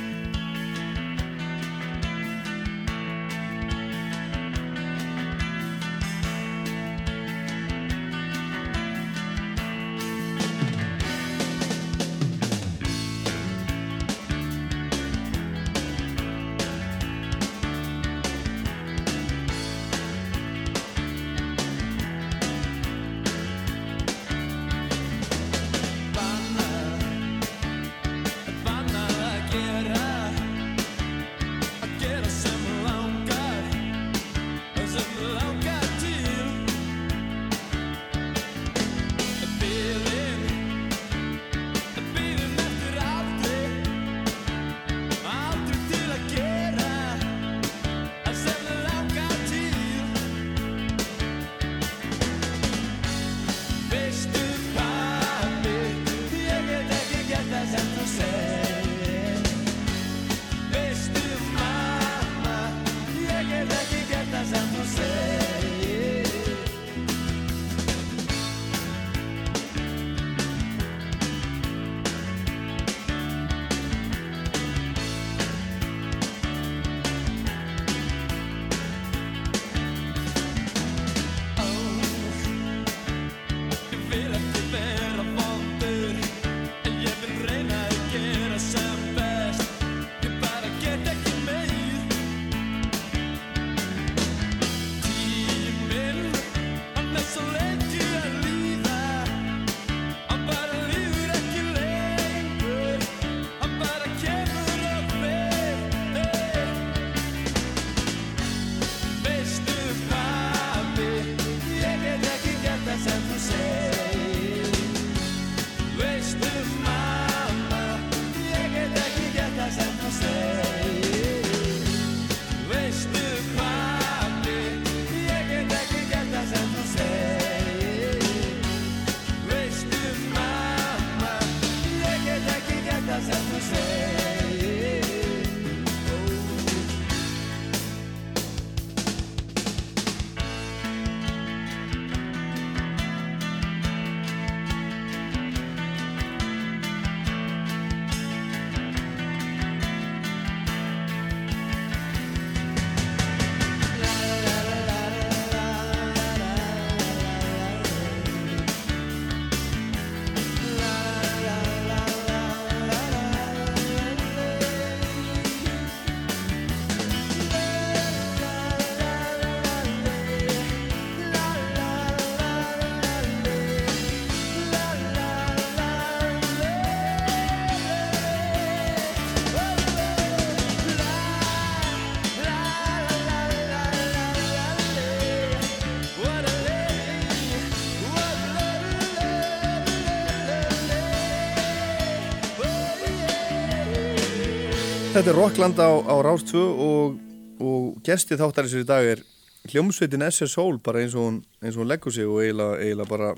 þetta er Rockland á, á Rás 2 og, og gestið þáttarins í dag er hljómsveitin SS Soul bara eins og hún, eins og hún leggur sig og eiginlega, eiginlega bara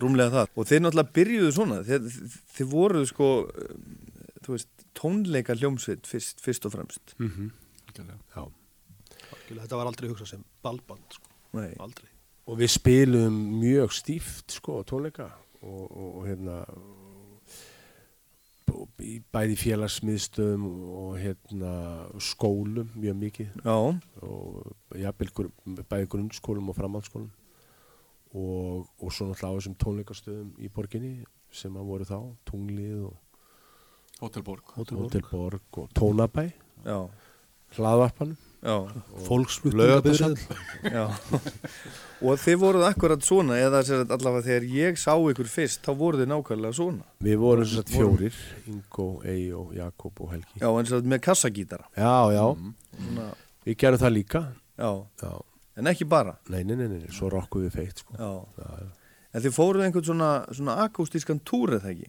rúmlega það. Og þeir náttúrulega byrjuðu svona, þeir, þeir voruðu sko, eh, þú veist, tónleika hljómsveit fyrst, fyrst og fremst. Mm -hmm. Já. Þetta var aldrei hugsað sem ballband, sko. Nei. Aldrei. Og við spilum mjög stíft sko tónleika og, og, og hérna bæði félagsmiðstöðum og hérna skólum mjög mikið Já. og jafnvel gru- bæði grunnskólum og framhaldsskólum og, og svo náttúrulega á þessum tónleikastöðum í borginni sem að voru þá, tunglið og Hótelborg. Hótelborg og Tónabæ Já. hlaðvarpanum Já. og þið voruð akkurat svona eða sem sagt allavega þegar ég sá ykkur fyrst þá voruð þið nákvæmlega svona Við vorum Vorum- fjórir, Ingo, Eyjó, Jakob og Helgi. Já, sem sagt með kassagítara Já, já. Svona- Við gerum það líka. Já. já. En ekki bara? Nei, nei, nei, nei, svo rokkum við feitt, sko. Já. já, já. En þið fóruð einhvern svona, svona akústískan túr eða ekki?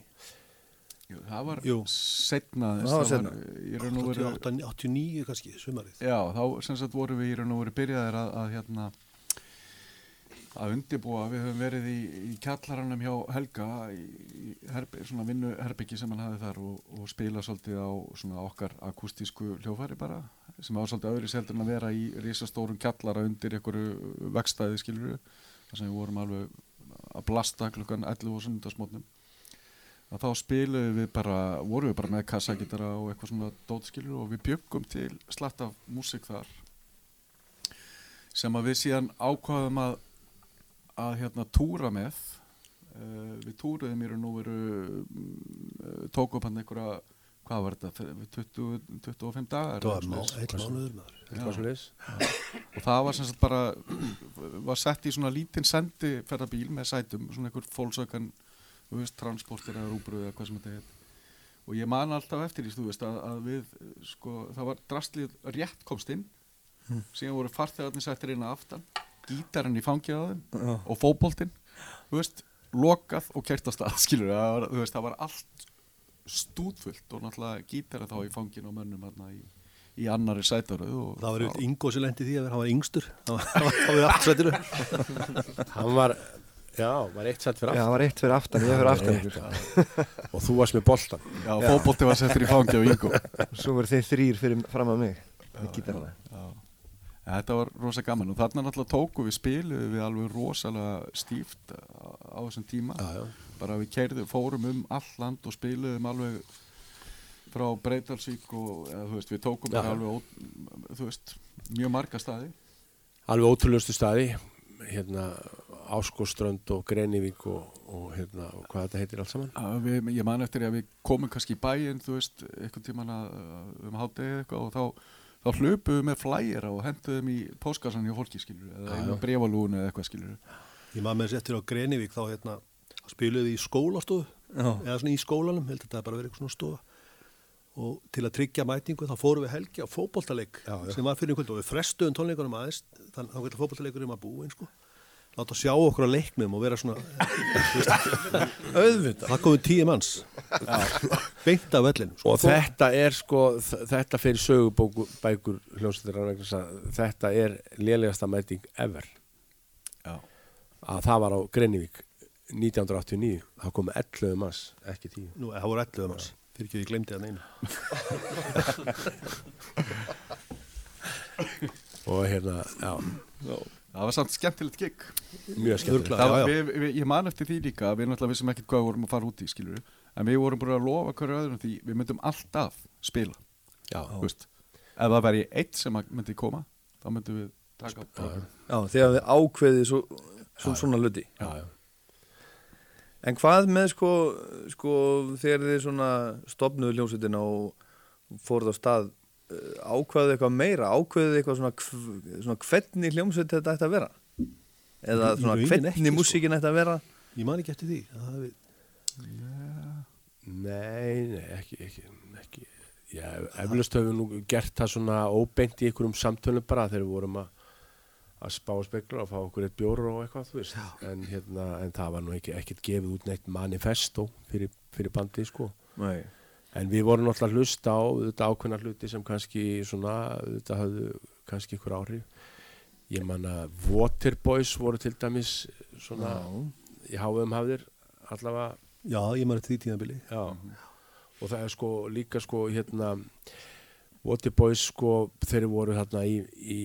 Jú, það var setna 88, 89 kannski, sumarið. Já, þá sem sagt vorum við í raun og veru byrjaðir að, að hérna að undibúa, við höfum verið í, í kjallaranum hjá Helga í, í herb, svona vinnu herbyggi sem hann hafði þar og, og spila svolítið á svona okkar akústísku hljófæri bara sem var svolítið öðru seldur en að vera í risastórum kjallara undir einhverju vegstæði skiluru þar sem við vorum alveg að blasta klukkan 11 og sunnudasmótnum að þá spiluðum við bara, vorum við bara með kassagitara og eitthvað svona dótskilur og við bjöggum til slatt af músík þar sem að við síðan ákvaðum að að hérna túra með uh, við túruðum í raun og veru uh, tókum hann einhverja hvað var þetta, 20, 25 dagar. Eitthvað. Já. og það var sem sagt bara var sett í svona lítinn sendi ferðabíl með sætum, svona einhver fólksökan þú veist, transportir eða rúbröð eða hvað sem þetta heit og ég man alltaf eftir því, þú veist, að, að við sko, það var drastlið rétt komst inn Hmm. síðan voru farþegarnir sættir inn að aftan gítarinn í þeim Já. og fótboltinn, þú veist lokað og kert á stað, skilur það var, þú veist, það var allt stúdfullt og náttúrulega gítarinn þá í fanginu og mönnum hérna í, í annari sætaröð og Það var Ingo sem lendi því að hann var yngstur. Hann var- hann var- hann var já, var eitt sett fyrir Já, aftan. hann var eitt fyrir aftan, ég fyrir aftan Eitt, ykkur. já. Og þú varst með boltan. Já, fótbolti var settur í fangi á Ingo. Svo voru þeir þrýr fyrir fram að mig. Já. Þetta var rosa gaman og þarna náttúrulega tóku við spiluðu við alveg rosalega stíft á, þessum tíma já, já. bara við keirðum, fórum um all land og spiluðum alveg frá Breitalsvík og eða, þú veist, við tókum Já. alveg veist, mjög marga staði Alveg ótrúlustu staði, hérna Áskoströnd og Grenivík og, og hérna, og hvað þetta heitir allt saman. að við, ég man eftir að við komum kannski í bæinn þú veist, eitthvað tíman að, um hátegi eitthvað og þá þá hlupum við með flæjera og henduðum í póskassan hjá fólki skilur eða brefalúinu eða eitthvað skilur Ég maður með þess eftir á Grenivík þá hérna spiluðu við í skólastofu Já. eða svona í skólanum, held að þetta bara verið eitthvað svona stofa og til að tryggja mætingu þá fórum við helgi á fótboltaleik já. sem var fyrir einhvern og við frestuðum tónleikunum aðeins þannig að fótboltaleikurinn var búinn sko láta sjá okkur á leiknum og vera svona auðvitað það komið tíu manns beint af vellin Og þetta er sko, þetta fyrir sögubækur þetta er lélegasta mæting ever. Já. Að það var á Grenivík 1989, það komu 11 manns, ekki 10. Nú, það voru 11 manns, fyrir ekki ég glemdi það neina Og hérna, já. Það var samt skemmtilegt gig Mjög skemmtilegt. Ég man eftir því líka Við náttúrulega vissum ekkert hvað við vorum að fara út í skilur En við vorum bara að lofa hverju öðrum því Við myndum alltaf spila Já. Þú veist, Ef það væri eitt sem myndi koma Þá myndum við taka Já, já. Já, þegar við ákveðið svo, svo, svona luti Já, já. En hvað með sko, sko þegar þið svona stopnuðu hljómsveitina og fóruð á stað eh, ákveðið eitthvað meira, ákveðið eitthvað svona, svona hvernig hljómsveit þetta ætti að vera? Eða svona rauninni hvernig ekki, sko. músíkin ætti að vera? Ég man ekki eftir því hafi... Nei, nei, ekki, ekki, ekki. Já, eflust höfum við nú gert það svona óbeint í einhverjum samtölum bara þegar við vorum að að spá og spekla og fá okkur eitt bjór og eitthvað, þú veist. En, hérna, en það var nú ekki, ekkert gefið út neitt manifesto fyrir, fyrir bandi, sko. Nei. En við vorum að hlusta á þetta ákveðna hluti sem kannski svona, þetta höfðu kannski ykkur áhrif. Ég man að Waterboys voru til dæmis svona í háum hafðir allavega. Já, ég maður því tíðanbili og það er sko líka sko hérna Waterboys sko þeir voru hérna í, í,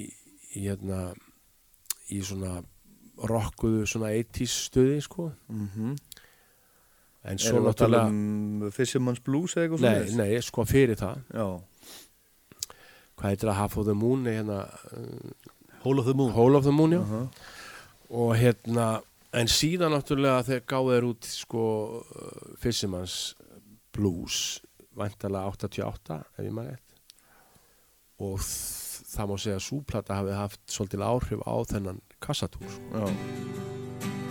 í hérna í svona rockuðu svona 80s stuði sko. Mhm. En Erum svo við að tala náttúrulega um Fisherman's Blues eða eitthvað nei, nei, sko fyrir það Já. hvað heitir það Half of the Moon hérna, uh, Hole of the Moon Hole of the Moon, já Uh-huh. og hérna en síðan náttúrulega þegar gáðu þeir út sko uh, Fisherman's Blues væntalega 88 ef ég maður rétt og það má segja að súplata hafi haft svolítil áhrif á þennan kassatúr sko. Já.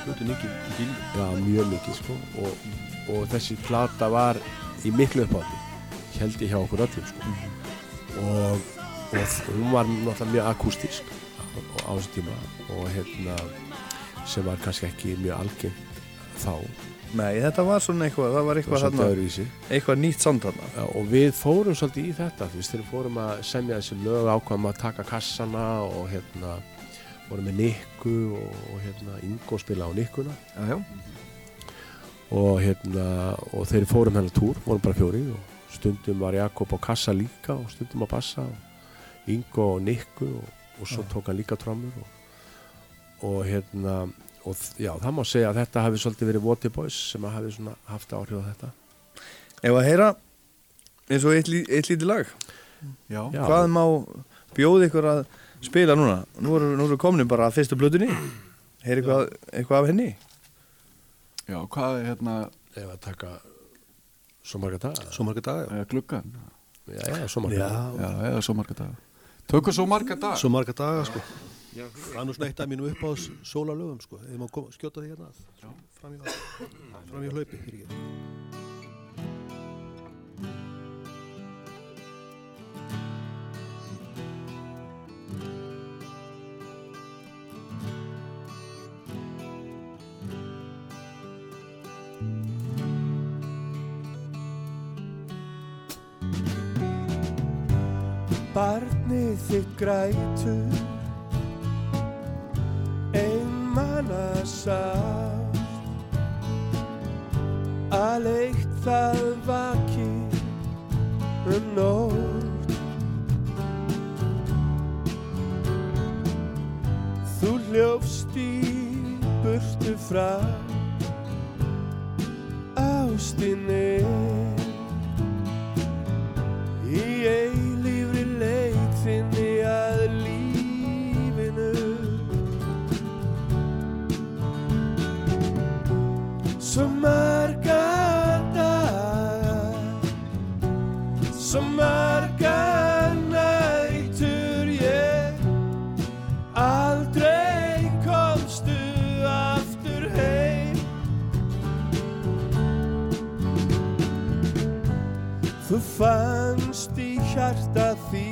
Á blötu mikið í bíl Já, mjög mikið sko og, og þessi plata var í miklu uppátti held ég hjá okkur öllum sko og, og hún var náttúrulega mjög akústísk á, á þessu tíma og hérna sem var kannski ekki mjög algengt þá Nei, þetta var svona eitthvað, það var eitthvað öðruvísi. eitthvað nýtt samt þarna. Já, og við fórum svolítið í þetta þú veist, þegar fórum að semja þessi lög ákvæðum að taka kassana og hérna vorum með Nikku og, og hérna Ingo spila á Nikkuna já, já. og hérna og þeir fórum hennar túr, vorum bara fjóri og stundum var Jakob á kassa líka og stundum á bassa og Ingo og Nikku og, og svo Já. tók hann líka trommur og, og hérna og já, það má segja að þetta hafi svolítið verið Waterboys sem að hafi svona haft áhrif á þetta Ef að heyra eins og eitt, eitt lítið lag Já. Hvað má bjóða ykkur að spila núna? Nú eru, nú eru komin bara að fyrstu blötunni Heyri eitthvað, eitthvað af henni? Já, hvað er hérna Ef að taka svo marga daga. Svo marga daga, já. Gluggan Já, já, svo marga daga. Já, eða svo marga daga. Tökum svo marga daga. Svo marga daga sko. Það er nú svona eitt af mínum upp á sólalögum sko. Ef maður skjóta því hérna að fram í, fram í hlaupi Barnið þitt grætur. Einmanna sátt Aleitt það vakir um nótt. Þú hljófst í burtu frá Ástinni. Í eilífri finni að lífinu. Svo marga dagar Svo marga nættur ég Aldrei komstu aftur heim. Þú fannst í hjarta því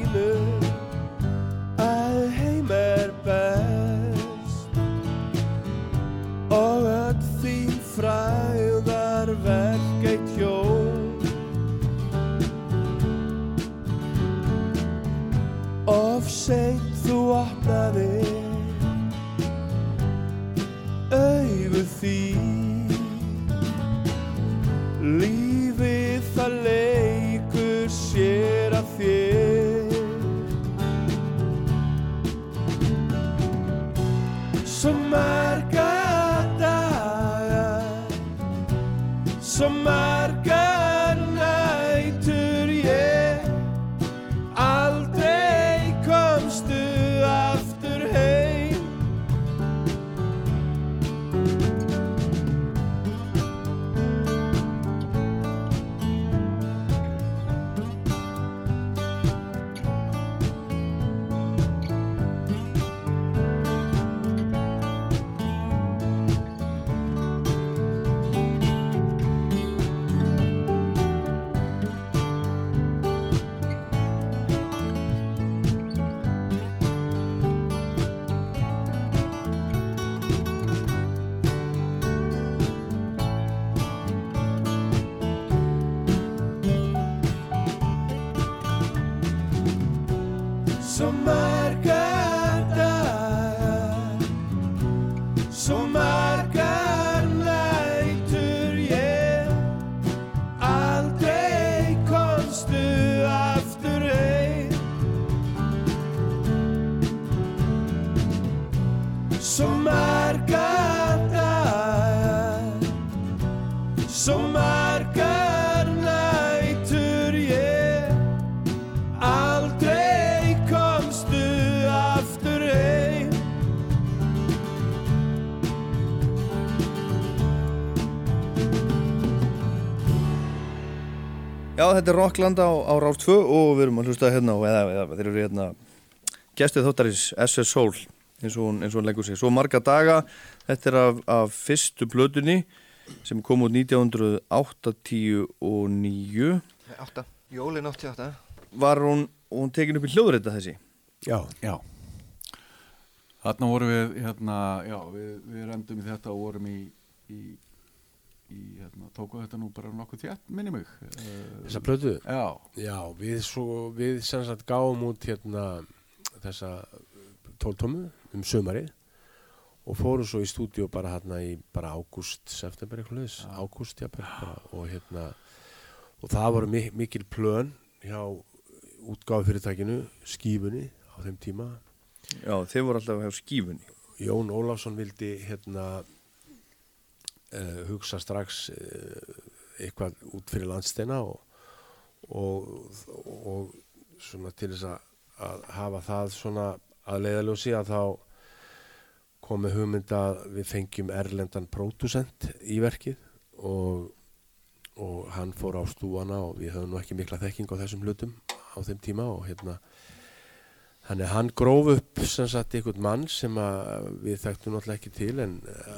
þetta er Rockland á, á Rás 2 og við erum að hlusta hérna á, eða, eða þeir eru hérna gestið þóttarins SS Soul eins og hún, eins og hún leggur sig. Svo marga daga, þetta er af, af fyrstu blöðunni sem kom út 1989 Átta, jólin 88 Var hún, hún tekin upp í hljóðrætta þessi? Já. Já. Þarna vorum við, hérna, já, við, við rendum í þetta og vorum í, í, í hérna, tóku þetta nú bara nokkuð þétt, minni mig. Eh, Þessa plötu? Já. Já, við svo, við sem sagt gáum út hérna þessa tóltómu um sömarið og fórum svo í stúdíu bara hérna í bara ágúst, september eitthvað leðis, ágúst, já, bara, og hérna og það voru mi mikil plön hjá útgáfufyrirtækinu, skífunni á þeim tíma. Já, þeir voru alltaf hjá skífunni. Jón Ólafsson vildi hérna uh, hugsa strax uh, eitthvað út fyrir landsteina og, og, og svona til þess að, að hafa það svona að leiðaljósi að þá komi hugmynd að við fengjum erlendan pródusent í verkið og, og hann fór á stúana og við höfum nú ekki mikla þekking á þessum hlutum á þeim tíma og hérna Þannig að hann gróf upp sem sagt einhvern mann sem við þekktum náttúrulega ekki til en,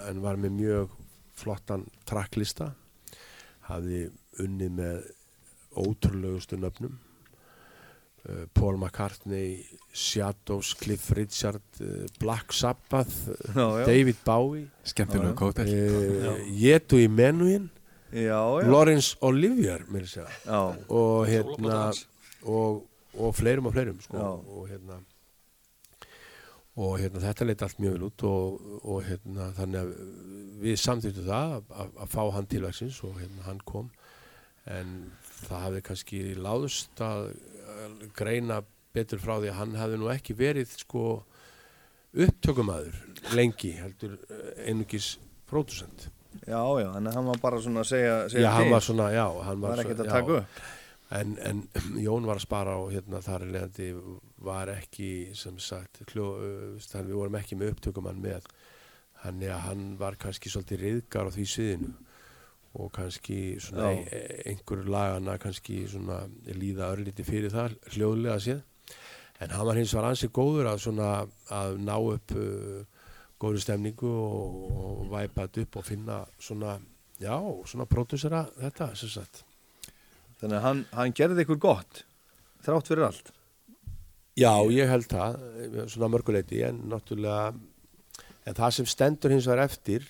en var með mjög flottan tracklista. Hafði unnið með ótrúlegustu nöfnum. Uh, Paul McCartney Shadows, Cliff Richard uh, Black Sabbath Já, já. David Bowie. Uh, Jetu Já, já. Lawrence Olivier og hérna og, og fleirum og fleirum sko. Og hérna og hérna þetta leit allt mjög vel út og, og hérna þannig að við samþýttum það að, að, að fá hann til verksins og hérna hann kom en það hafði kannski láðust að að greina betur frá því að hann hafði nú ekki verið sko upptökumæður lengi heldur eh, einungis pródusent Já, já, að hann var bara svona að segja, segja Já, hann til. var svona, já hann Var svo- ekkert að já. en, en Jón var að spara og hérna þar er leiðandi var ekki sem sagt kljó, við vorum ekki með upptökumann með. Þannig að hann var kannski svolítið riðgar á því sviðinu og kannski svona Já. e einhver lagana kannski svona líða örlíti fyrir það hljóðlega séð. En hann var hins var ansið góður að svona að ná upp uh, góður stemningu og, og væpa þetta upp og finna svona já, svona pródusera þetta sem sagt. Þannig að hann, hann gerði ykkur gott þrátt fyrir allt Já, ég held það, svona mörguleiti, en náttúrulega, en það sem stendur hins vegar eftir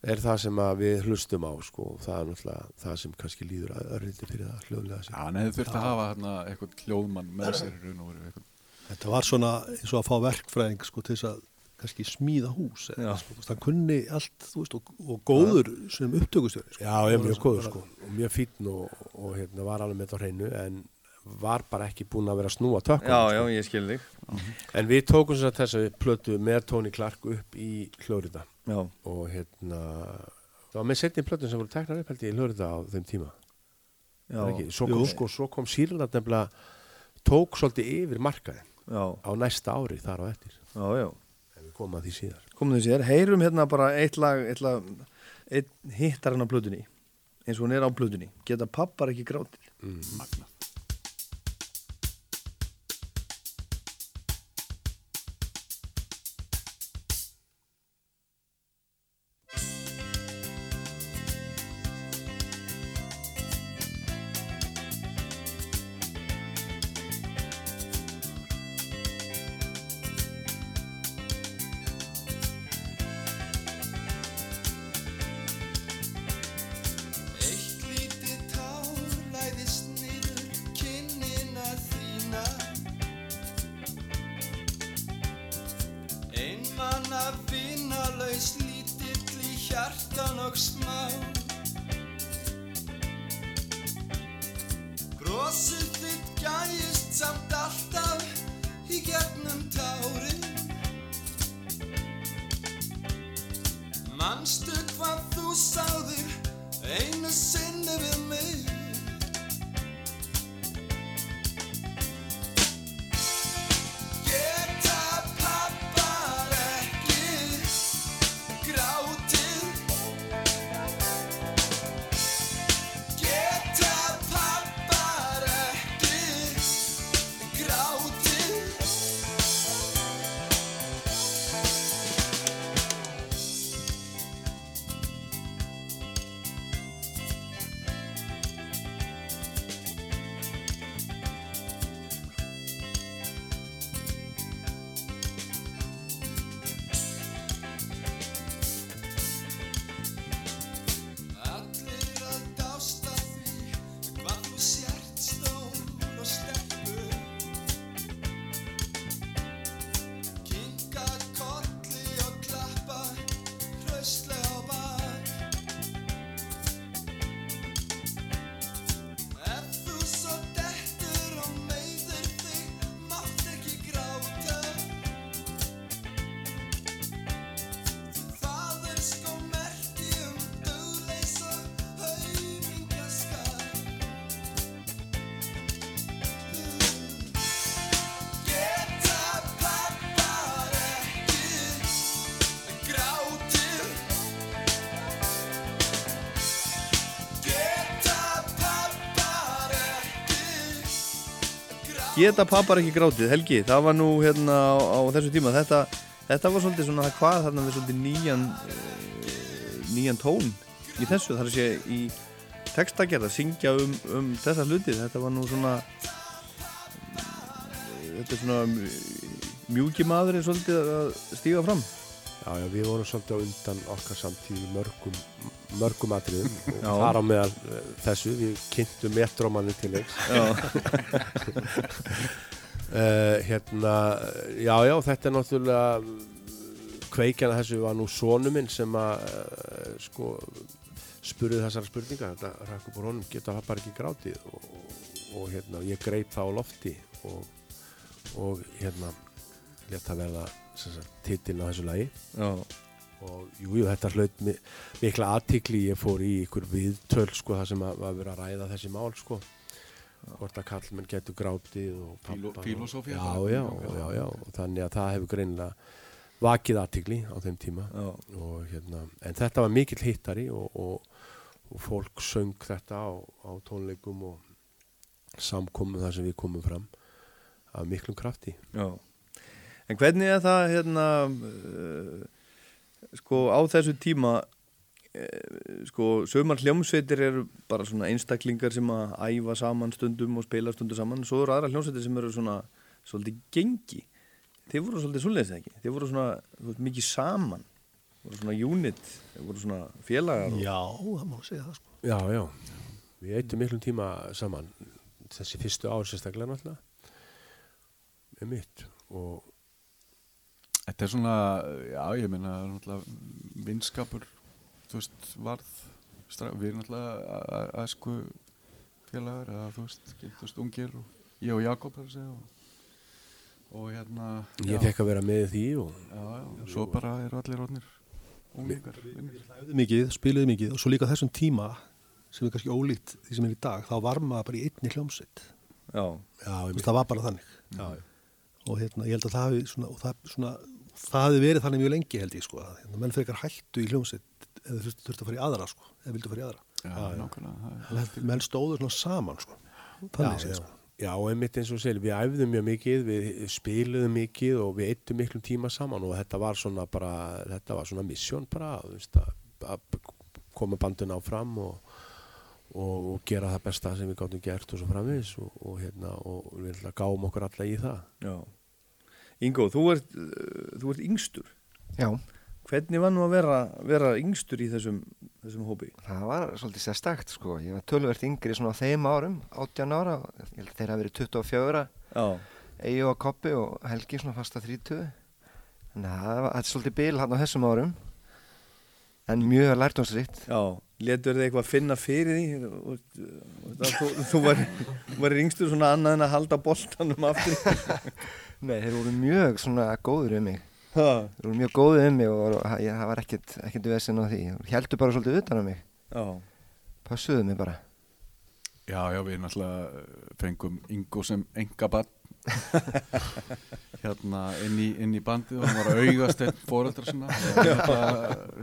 er það sem að við hlustum á, sko, og það er náttúrulega það sem kannski líður að örliti fyrir það hljóðlega sig. Já, hann hefði þurft að hafa hérna eitthvað hljóðmann með sér í raun og veru eitthvað. Þetta var svona eins og að fá verkfræðing sko til þess að kannski smíða hús eða, sko, hann kunni allt þú veist, og, og góður sem upptökustjóri sko. Já, ég er mjög góður, sko, og mjög fínn og, og hérna var alveg með þetta hreinu, en var bara ekki búinn að vera að snúa tökum. Já, já, ég skil þig En við tókum þess að þessu plötu með Tony Clark upp í Hljóriða Já. og hérna það var með setni plötun sem voru teknar upp held ég í Hljóriða á þeim tíma Já. Var ekki? Svo kom, sko, svo kom Sýrland nefnilega tók svolítið yfir markaðin Já. á næsta ári þar á eftir Já, já En við komum að því síðar komum þið sér, heyrum hérna bara eitt lag, eitt lag eitt hittar hann á plötunni eins og hún er á plötunni geta pappar ekki grátið mm. Hvað þú sáðir einu sinni við mig geta pappar ekki grátið, Helgi? Það var nú hérna á, á þessu tíma. Þetta, þetta var svolítið svona hvað þarna við svolítið nýjan uh, nýjan tón í þessu. Þar sé í textagerð að syngja um, um þessa hluti. Þetta var nú svona þetta er svona mjúki maðurinn svolítið að stíga fram. Já, já, við vorum svolítið á undan okkar samtíð mörgum, mörgum atriðum og þar á meðal eh, þessu, við kynntum metrómanni til leiks. Uh, hérna, já, já, þetta er náttúrulega kveikjan að þessu var nú sonu minn sem að uh, sko spurði þessara spurninga. Þetta ræk upp úr honum, geta það bara ekki grátið? Og, og hérna, ég greip það á lofti og, og hérna létt að verða titilin á þessu lagi. Já. Og jú, jú, þetta hlaut mi mikla aðtikli, ég fór í ykkur viðtöl sko, það sem að, að vera að ræða þessi mál sko. Hvort að kallmenn getur grátið og pabbar fílósófía já, já, já, já, og þannig að það hefur greinilega vakið aðtikli á þeim tíma. Og hérna, en þetta var mikill hittari og, og, og fólk söng þetta á, á tónleikum og samkomum þar sem við komum fram af miklum krafti. En hvernig er það hérna uh, sko á þessu tíma eh, sko, sömar hljómsveitir eru bara svona einstaklingar sem að æfa saman stundum og spila stundum saman. Svo eru aðra hljómsveitir sem eru svona svolítið gengi. Þeir voru svolítið svoleiðis eða ekki? Þeir voru svona þú veist, mikið saman. Voru svona unit, þeir voru svona félagar og... Já, það má segja það sko. Já, já, við eittum miklum tíma saman þessi fyrstu ár sérstaklega náttúrulega. Með mitt og Þetta er svona, já ég meina náttúrulega vinskapur þú veist, varð stra- við erum náttúrulega aðsku félagar eða þú veist, gildust ungir og ég og Jakob er að segja og, og hérna ég fekk að vera með því og já, já, svo bara eru allir orðnir unglingar vinnir. Æfðu mikið, spiluðu mikið og svo líka þessum tíma sem er kannski ólíkt því sem er í dag þá var maður bara í einni hljómsveit. Já, já það var bara þannig. Já, og hérna, ég held að það hafi svona, og það, svona, það hafi verið þannig mjög lengi held ég sko, að hérna, menn frekar hættu í hljómsveit eða þurftu þurftu að fara í aðra sko, eða vildu fara í aðra. Já, nákvæmlega, það er menn, stóðu svona saman sko. Þannig séð sko. Já, einmitt eins og segir, við æfðum mjög mikið við spiluðum mikið og við eittum miklum tíma saman og þetta var svona bara þetta var svona missjón bara þú veist, að, að koma bandun áfram og, og, og gera það besta sem við gáttum gert og svo framvis og, og hérna, og við ætla gáum okkur alla í það. Já. Ingo, þú ert, uh, þú ert yngstur. Já. Hvernig var nú að vera, vera yngstur í þessum, þessum hópi? Það var svolítið sérstakt sko, ég var tölvert yngri svona á þeim árum, 18 ára, ég held að þeir hafa verið 24, Já. Eyju og Koppi og Helgi svona fasta 30. Þannig að það var svolítið bil hann á þessum árum, en mjög lærtónsrikt. Já, letur þið eitthvað finna fyrir því? Og, og, það, þú, þú var, var yngstur svona annað en að halda boltanum aftur? Nei, þeir voru mjög svona góður um mig. Ha? Þeir voru mjög góður um mig og, það var ekkert, ekkert vesen á því. Heldur bara svolítið utan á mig. Já. Passuðu mig bara. Já, já, við náttúrulega eh, fengum Ingo sem enga bann hérna inn í, inn í bandið og hann var að augast einn fóreldra hérna,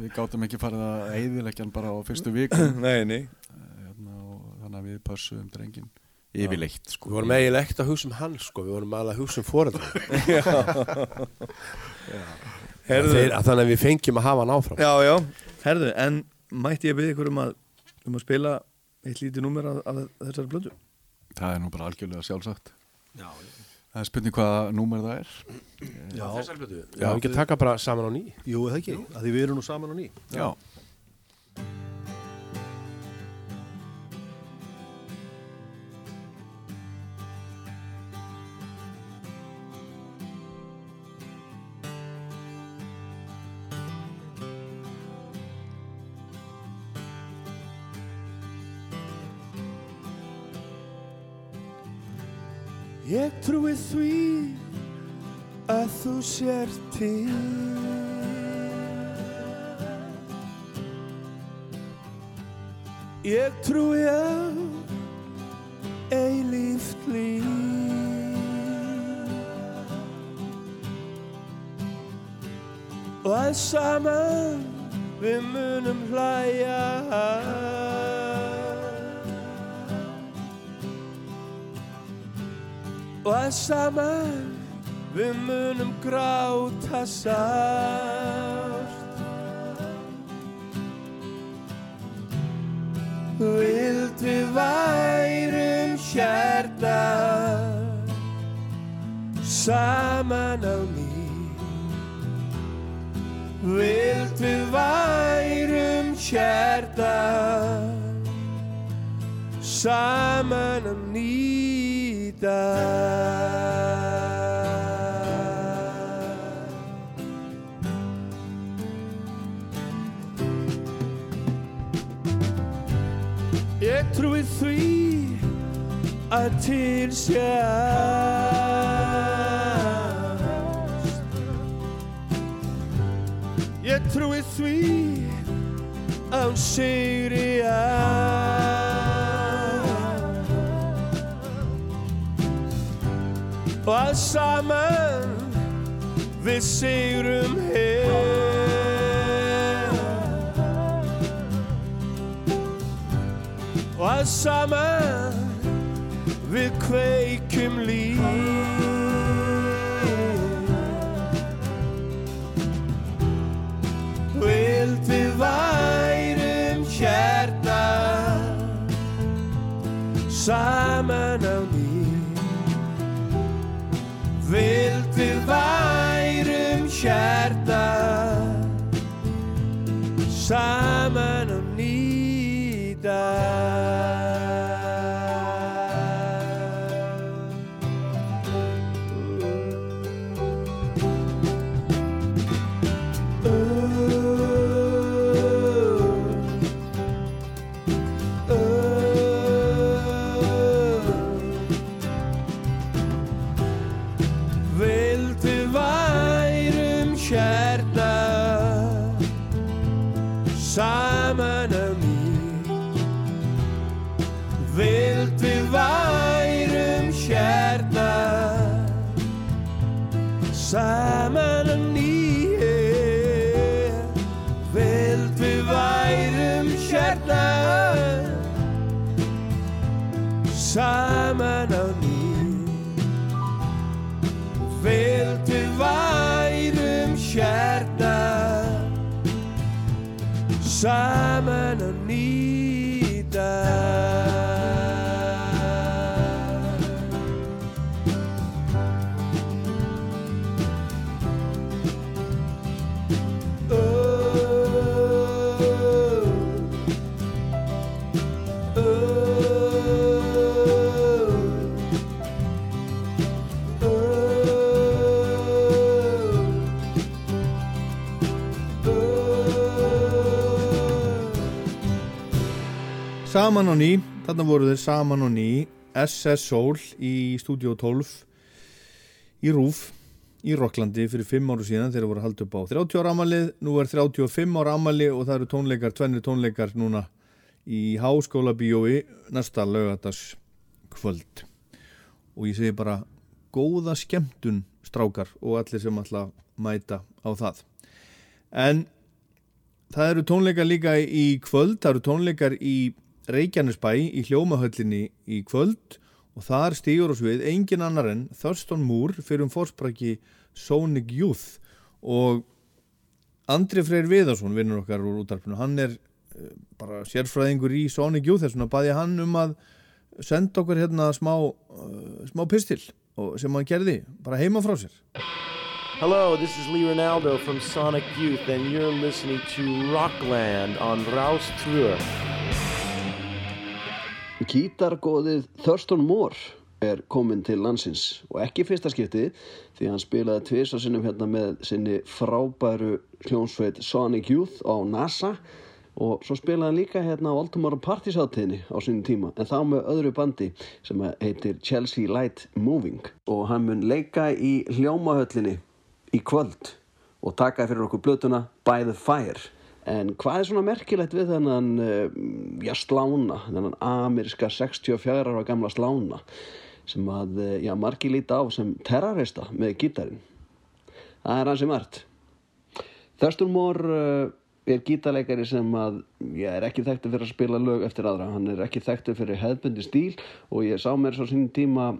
við gátum ekki farið að eyðileggja hann bara á fyrstu vikum Nei, nei. hérna, og þannig að við passuðum drengin yfirleitt sko. Við vorum eiginlega ekkert að hugsa um hann sko, við vorum alveg að hugsa um foreldra Þannig að við fengjum að hafa hann áfram. Já, já. Herðu, en mætti ég byrja ykkur um að, um að spila eitt lítið númer af, af þessari blödu? Það er nú bara algjörlega sjálfsagt. Já, Það er spurning hvaða númer það er. Já, þessari plötu? Já, við getum taka bara saman á ný. Jú, eða ekki, að því við erum nú saman á ný. Já. Ég trúi því að þú sér til. Ég trúi á eilíft líf. Og að saman við munum hlæja Og að saman við munum gráta sárt. Vild við værum hjarta saman á ný. Vild við værum hjarta saman á ný dag Ég trúi því að til sjást Ég trúi því að hún sigri og að saman við sigurum hér. Og að saman við kveikum líf. Vilt við værum hjarta saman. Vilt við værum hjarta saman á ný saman Saman á ný, þarna voru þeir saman á ný SS Soul í Studio 12 í Rúf í Rocklandi fyrir 5 áru síðan þegar voru haldið upp á 30 ára amalið nú er 35 ára amali og það eru tónleikar tvennir tónleikar núna í Háskóla Bíói næsta lögadags kvöld og ég segi bara góða skemmtun strákar og allir sem ætla að mæta á það. En það eru tónleikar líka í kvöld það eru tónleikar í Reykjanesbæ í hljómahöllinni í kvöld og þar stígur oss við engin annar en Thurston Moore fyrir um fórspræki Sonic Youth. Og Andri Freyr Viðarsson vinnur okkar úr útarpinu hann er eh, bara sérfræðingur í Sonic Youth þess vegna baði hann um að senda okkur hérna smá, uh, smá pistil sem hann gerði bara heima frá sér. Hello, this is Lee Ronaldo from Sonic Youth, and you're listening to Rockland on Rouse Tour. Gítargóðið Thurston Moore er kominn til landsins og ekki fyrsta skipti því hann spilaði tvisa sinnum hérna með sinni frábæru hljónsveit Sonic Youth á NASA og svo spilaði hann líka hérna á Baltimore Partysáttiðni á sínum tíma en þá með öðru bandi sem heitir Chelsea Light Moving. Og hann mun leika í hljómahöllinni í kvöld og taka fyrir okkur blötuna By the Fire En hvað er svona merkilegt við þennan, uh, já, slána, þennan ameríska 64 ára gamla slána sem að, uh, já, margi líti á sem terrorista með gítarinn. Það er hansi margt. Thurston Moore uh, er gítarleikari sem að, já, er ekki þekktur fyrir að spila lög eftir aðra. Hann er ekki þekktur fyrir hefðbundi stíl og ég sá mér svo sínum tíma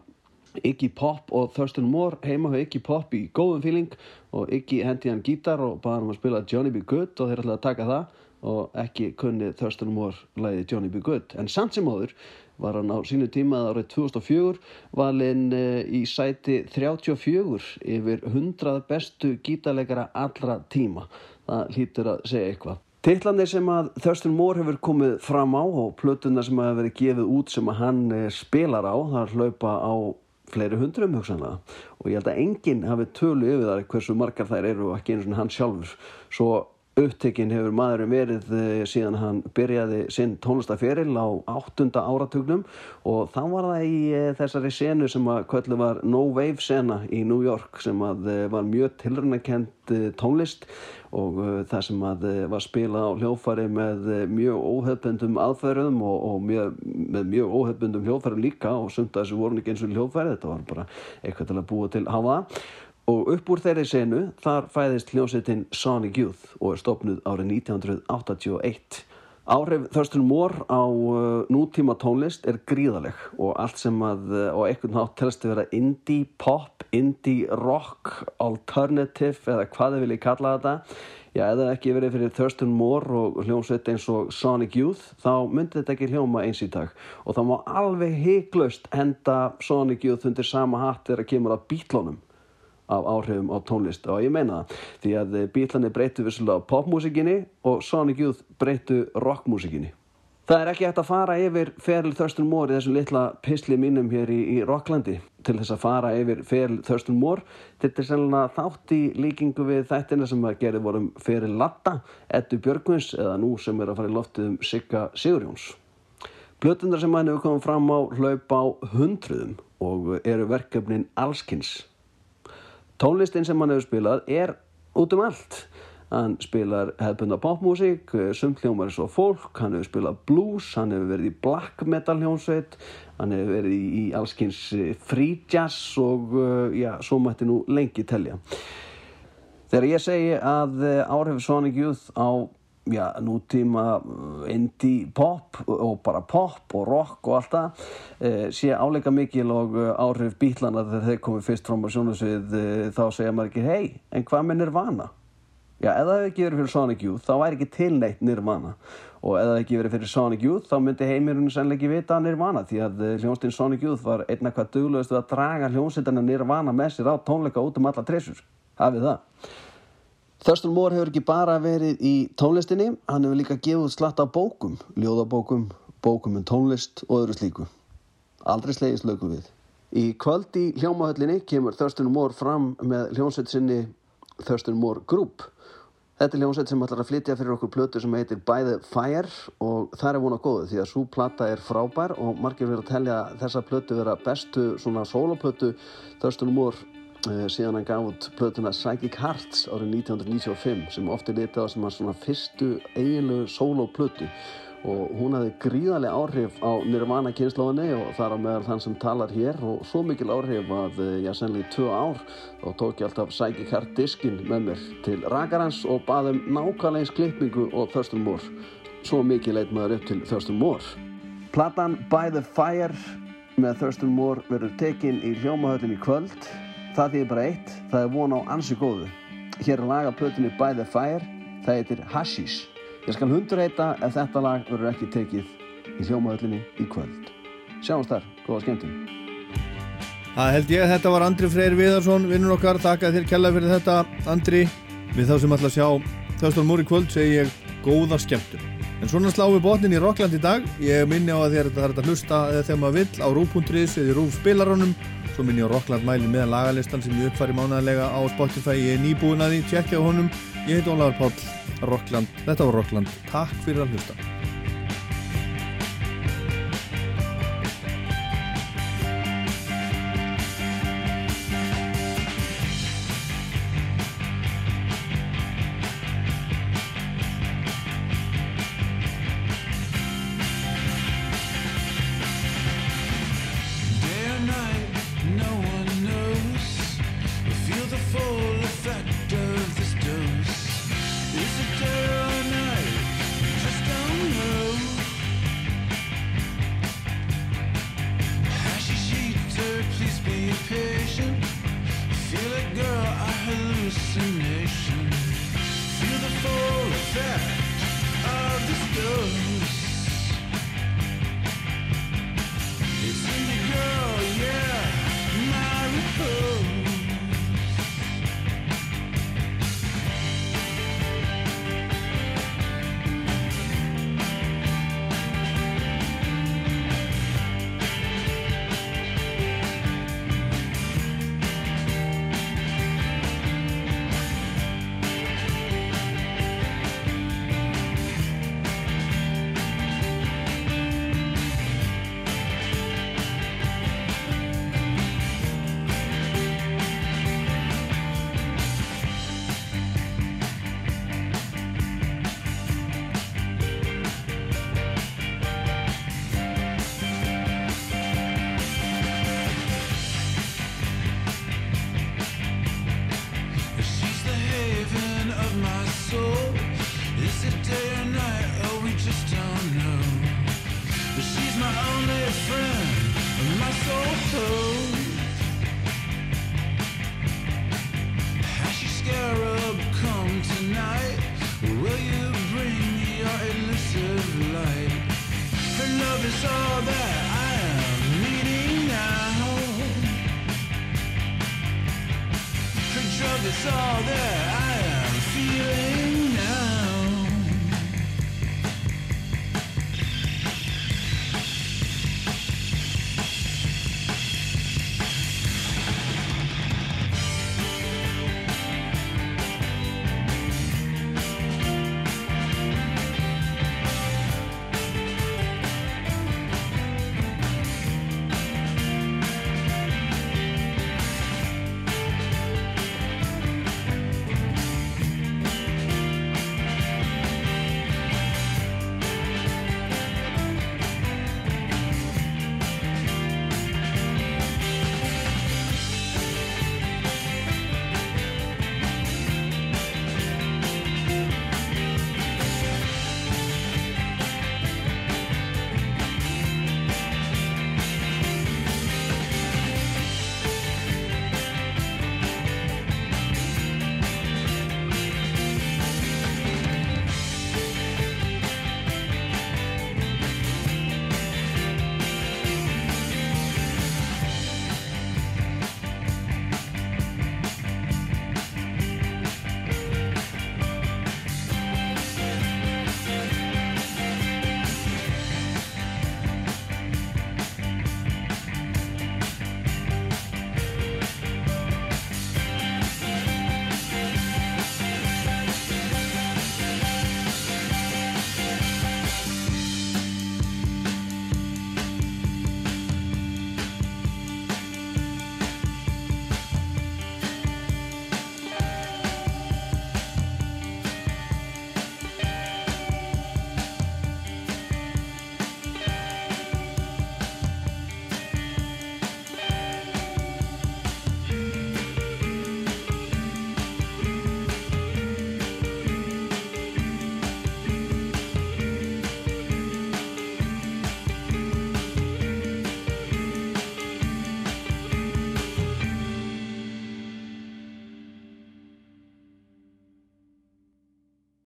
Iggy Pop og Thurston Moore heima hjá Iggy Pop í góðum feeling og Iggy hendi hann gítar og bara hann að spila Johnny B. Good og þeir ætlaði að taka það og ekki kunni Thurston Moore læði Johnny B. Good en samt sem áður var hann á sínu tíma árið 2004 valinn uh, í sæti 34 yfir 100 bestu gítarleikara allra tíma það hlýtur að segja eitthvað Tittlandir sem að Thurston Moore hefur komið fram á og plötuna sem hefur verið gefið út sem að hann eh, spilar á, það hlaupa á fleiri hundrum hugsanlega. Og ég held að enginn hafi tölu yfir þar hversu margar þær eru og ekki eins og hann sjálfur. Svo upptekinn hefur maðurinn verið eh, síðan hann byrjaði sinn tónlistaferil á áttunda áratugnum. Og þá var það í eh, þessari senu sem að kvöldu var No Wave sena í New York sem að eh, var mjög tilrunarkend tónlist. Og það sem að var spilað á hljófari með mjög óhefbundum aðferðum og, og mjög, með mjög óhefbundum hljófari líka. Og sumt að þessu voru ekki eins og hljófari þetta var bara eitthvað til að búa til hafa og upp úr þeirri senu þar fæðist hljómsveitin Sonic Youth og er stopnuð árið 1981 Áhrif Thurston Moore á uh, nútíma tónlist er gríðaleg og allt sem að uh, á einhvern nátt telst að vera indie pop indie rock, alternative eða hvað þið viljið kalla þetta. Já, eða ekki verið fyrir Thurston Moore og hljómsveit eins og Sonic Youth þá myndi þetta ekki hljóma eins í dag. Og það má alveg hygglust henda Sonic Youth undir sama hatt þegar kemur að bítlónum af áhrifum á tónlist og ég meina það því að bítlani breytu vissulega popmúsikinni og Sonic Youth breytu rockmúsikinni Það er ekki hægt að fara yfir feril Thurston Moore í þessum litla pisli mínum hér í, í Rocklandi til þess að fara yfir feril Thurston Moore þetta er sennilega þátt í líkingu við þættina sem að gerði vorum feril Latta, Eddu Björgvins eða nú sem er að fara í loftið um Sigga Sigurjóns. Plötundar sem hann hefur komið fram á hlaup á hundruðum og eru verkefnin allskins. Tónlistin sem hann hefur spilað er út um allt. Hann spilar hefðbunda popmusík, sumt hljómar svo fólk, hann hefur spilað blues, hann hefur verið í black metal hljómsveit, hann hefur verið í, allskins free jazz og uh, já, svo mætti nú lengi telja. Þegar ég segi að uh, áhrif Sonic Youth á já, nútíma uh, indie pop og bara pop og rock og allt það uh, sé áleika mikil og uh, áhrif bílana þegar þeir komið fyrst fram á sjónasvið uh, þá segja maður ekki hei, en hvað með Nirvana? Já, ef það hefði ekki verið fyrir Sonic Youth þá væri ekki til neitt Nirvana. Og ef það ekki verið fyrir Sonic Youth þá myndi heimurinn sannlega ekki vita Nirvana því að hljónstinn Sonic Youth var einna hvað duglegast við að draga hljónstinn Nirvana með sér á tónleika út um alla trissur. Hafið það Thurston Moore hefur ekki bara verið í tónlistinni, hann hefur líka gefið slatt af bókum, ljóðabókum, bókum um tónlist og öðru slíku. Aldrei slegist lögum við. Í kvöld í hljómahöllinni kemur Thurston Moore fram með hljómsveit sinni Thurston Moore Group. Þetta er hljómsveit sem ætlar að flytja fyrir okkur plötu sem heitir By the Fire og það er vona góðu því að svo plata er frábær og margir verið að telja þessa plötu vera bestu svona soloplötu Thurston Moore síðan hann gaf út plötuna Psychic Hearts árið 1995 sem ofti litið á sem að svona fyrstu eiginlegu soloplötu og hún hafði gríðarlega áhrif á Nirvana kynnslóðinni og þar á meðal þann sem talar hér. Og svo mikil áhrif að eh, já, sennilega í tvö ár þá tók ég alltaf Psychic Heart diskin með mér til rakarans og baðum nákvæmlega eins klippingu og Thurston Moore svo mikið leit maður upp til Thurston Moore Platan By the Fire með Thurston Moore verður tekin í hljómahöllin í kvöld það þýðir bara eitt, það er von á ansi góðu hér er laga plötunni By the Fire það heitir Hashish ég skal hundur heita ef þetta lag verður ekki tekið í hljómahöllinni í kvöld sjáumst þar, góða skemmtum Það held ég að þetta var Andri Freyr Viðarsson, vinnur okkar, þakka þér kella fyrir þetta, Andri. Við þá sem ætla að sjá Þjóðstofn Múri kvöld segi ég góða skemmtum. En svona sláum við botnin í Rockland í dag. Ég minni á að þér þetta að hlusta þegar maður vill á rúf.is eða í rúf spilarónum. Svo minni ég á Rockland mæli meðan lagalistan sem ég uppfæri mánaðarlega á Spotify. Ég er nýbúin að því, tjekkja á honum. Ég heit Ólafur Páll, Rockland. Þetta var Rockland. Takk fyrir að hlusta.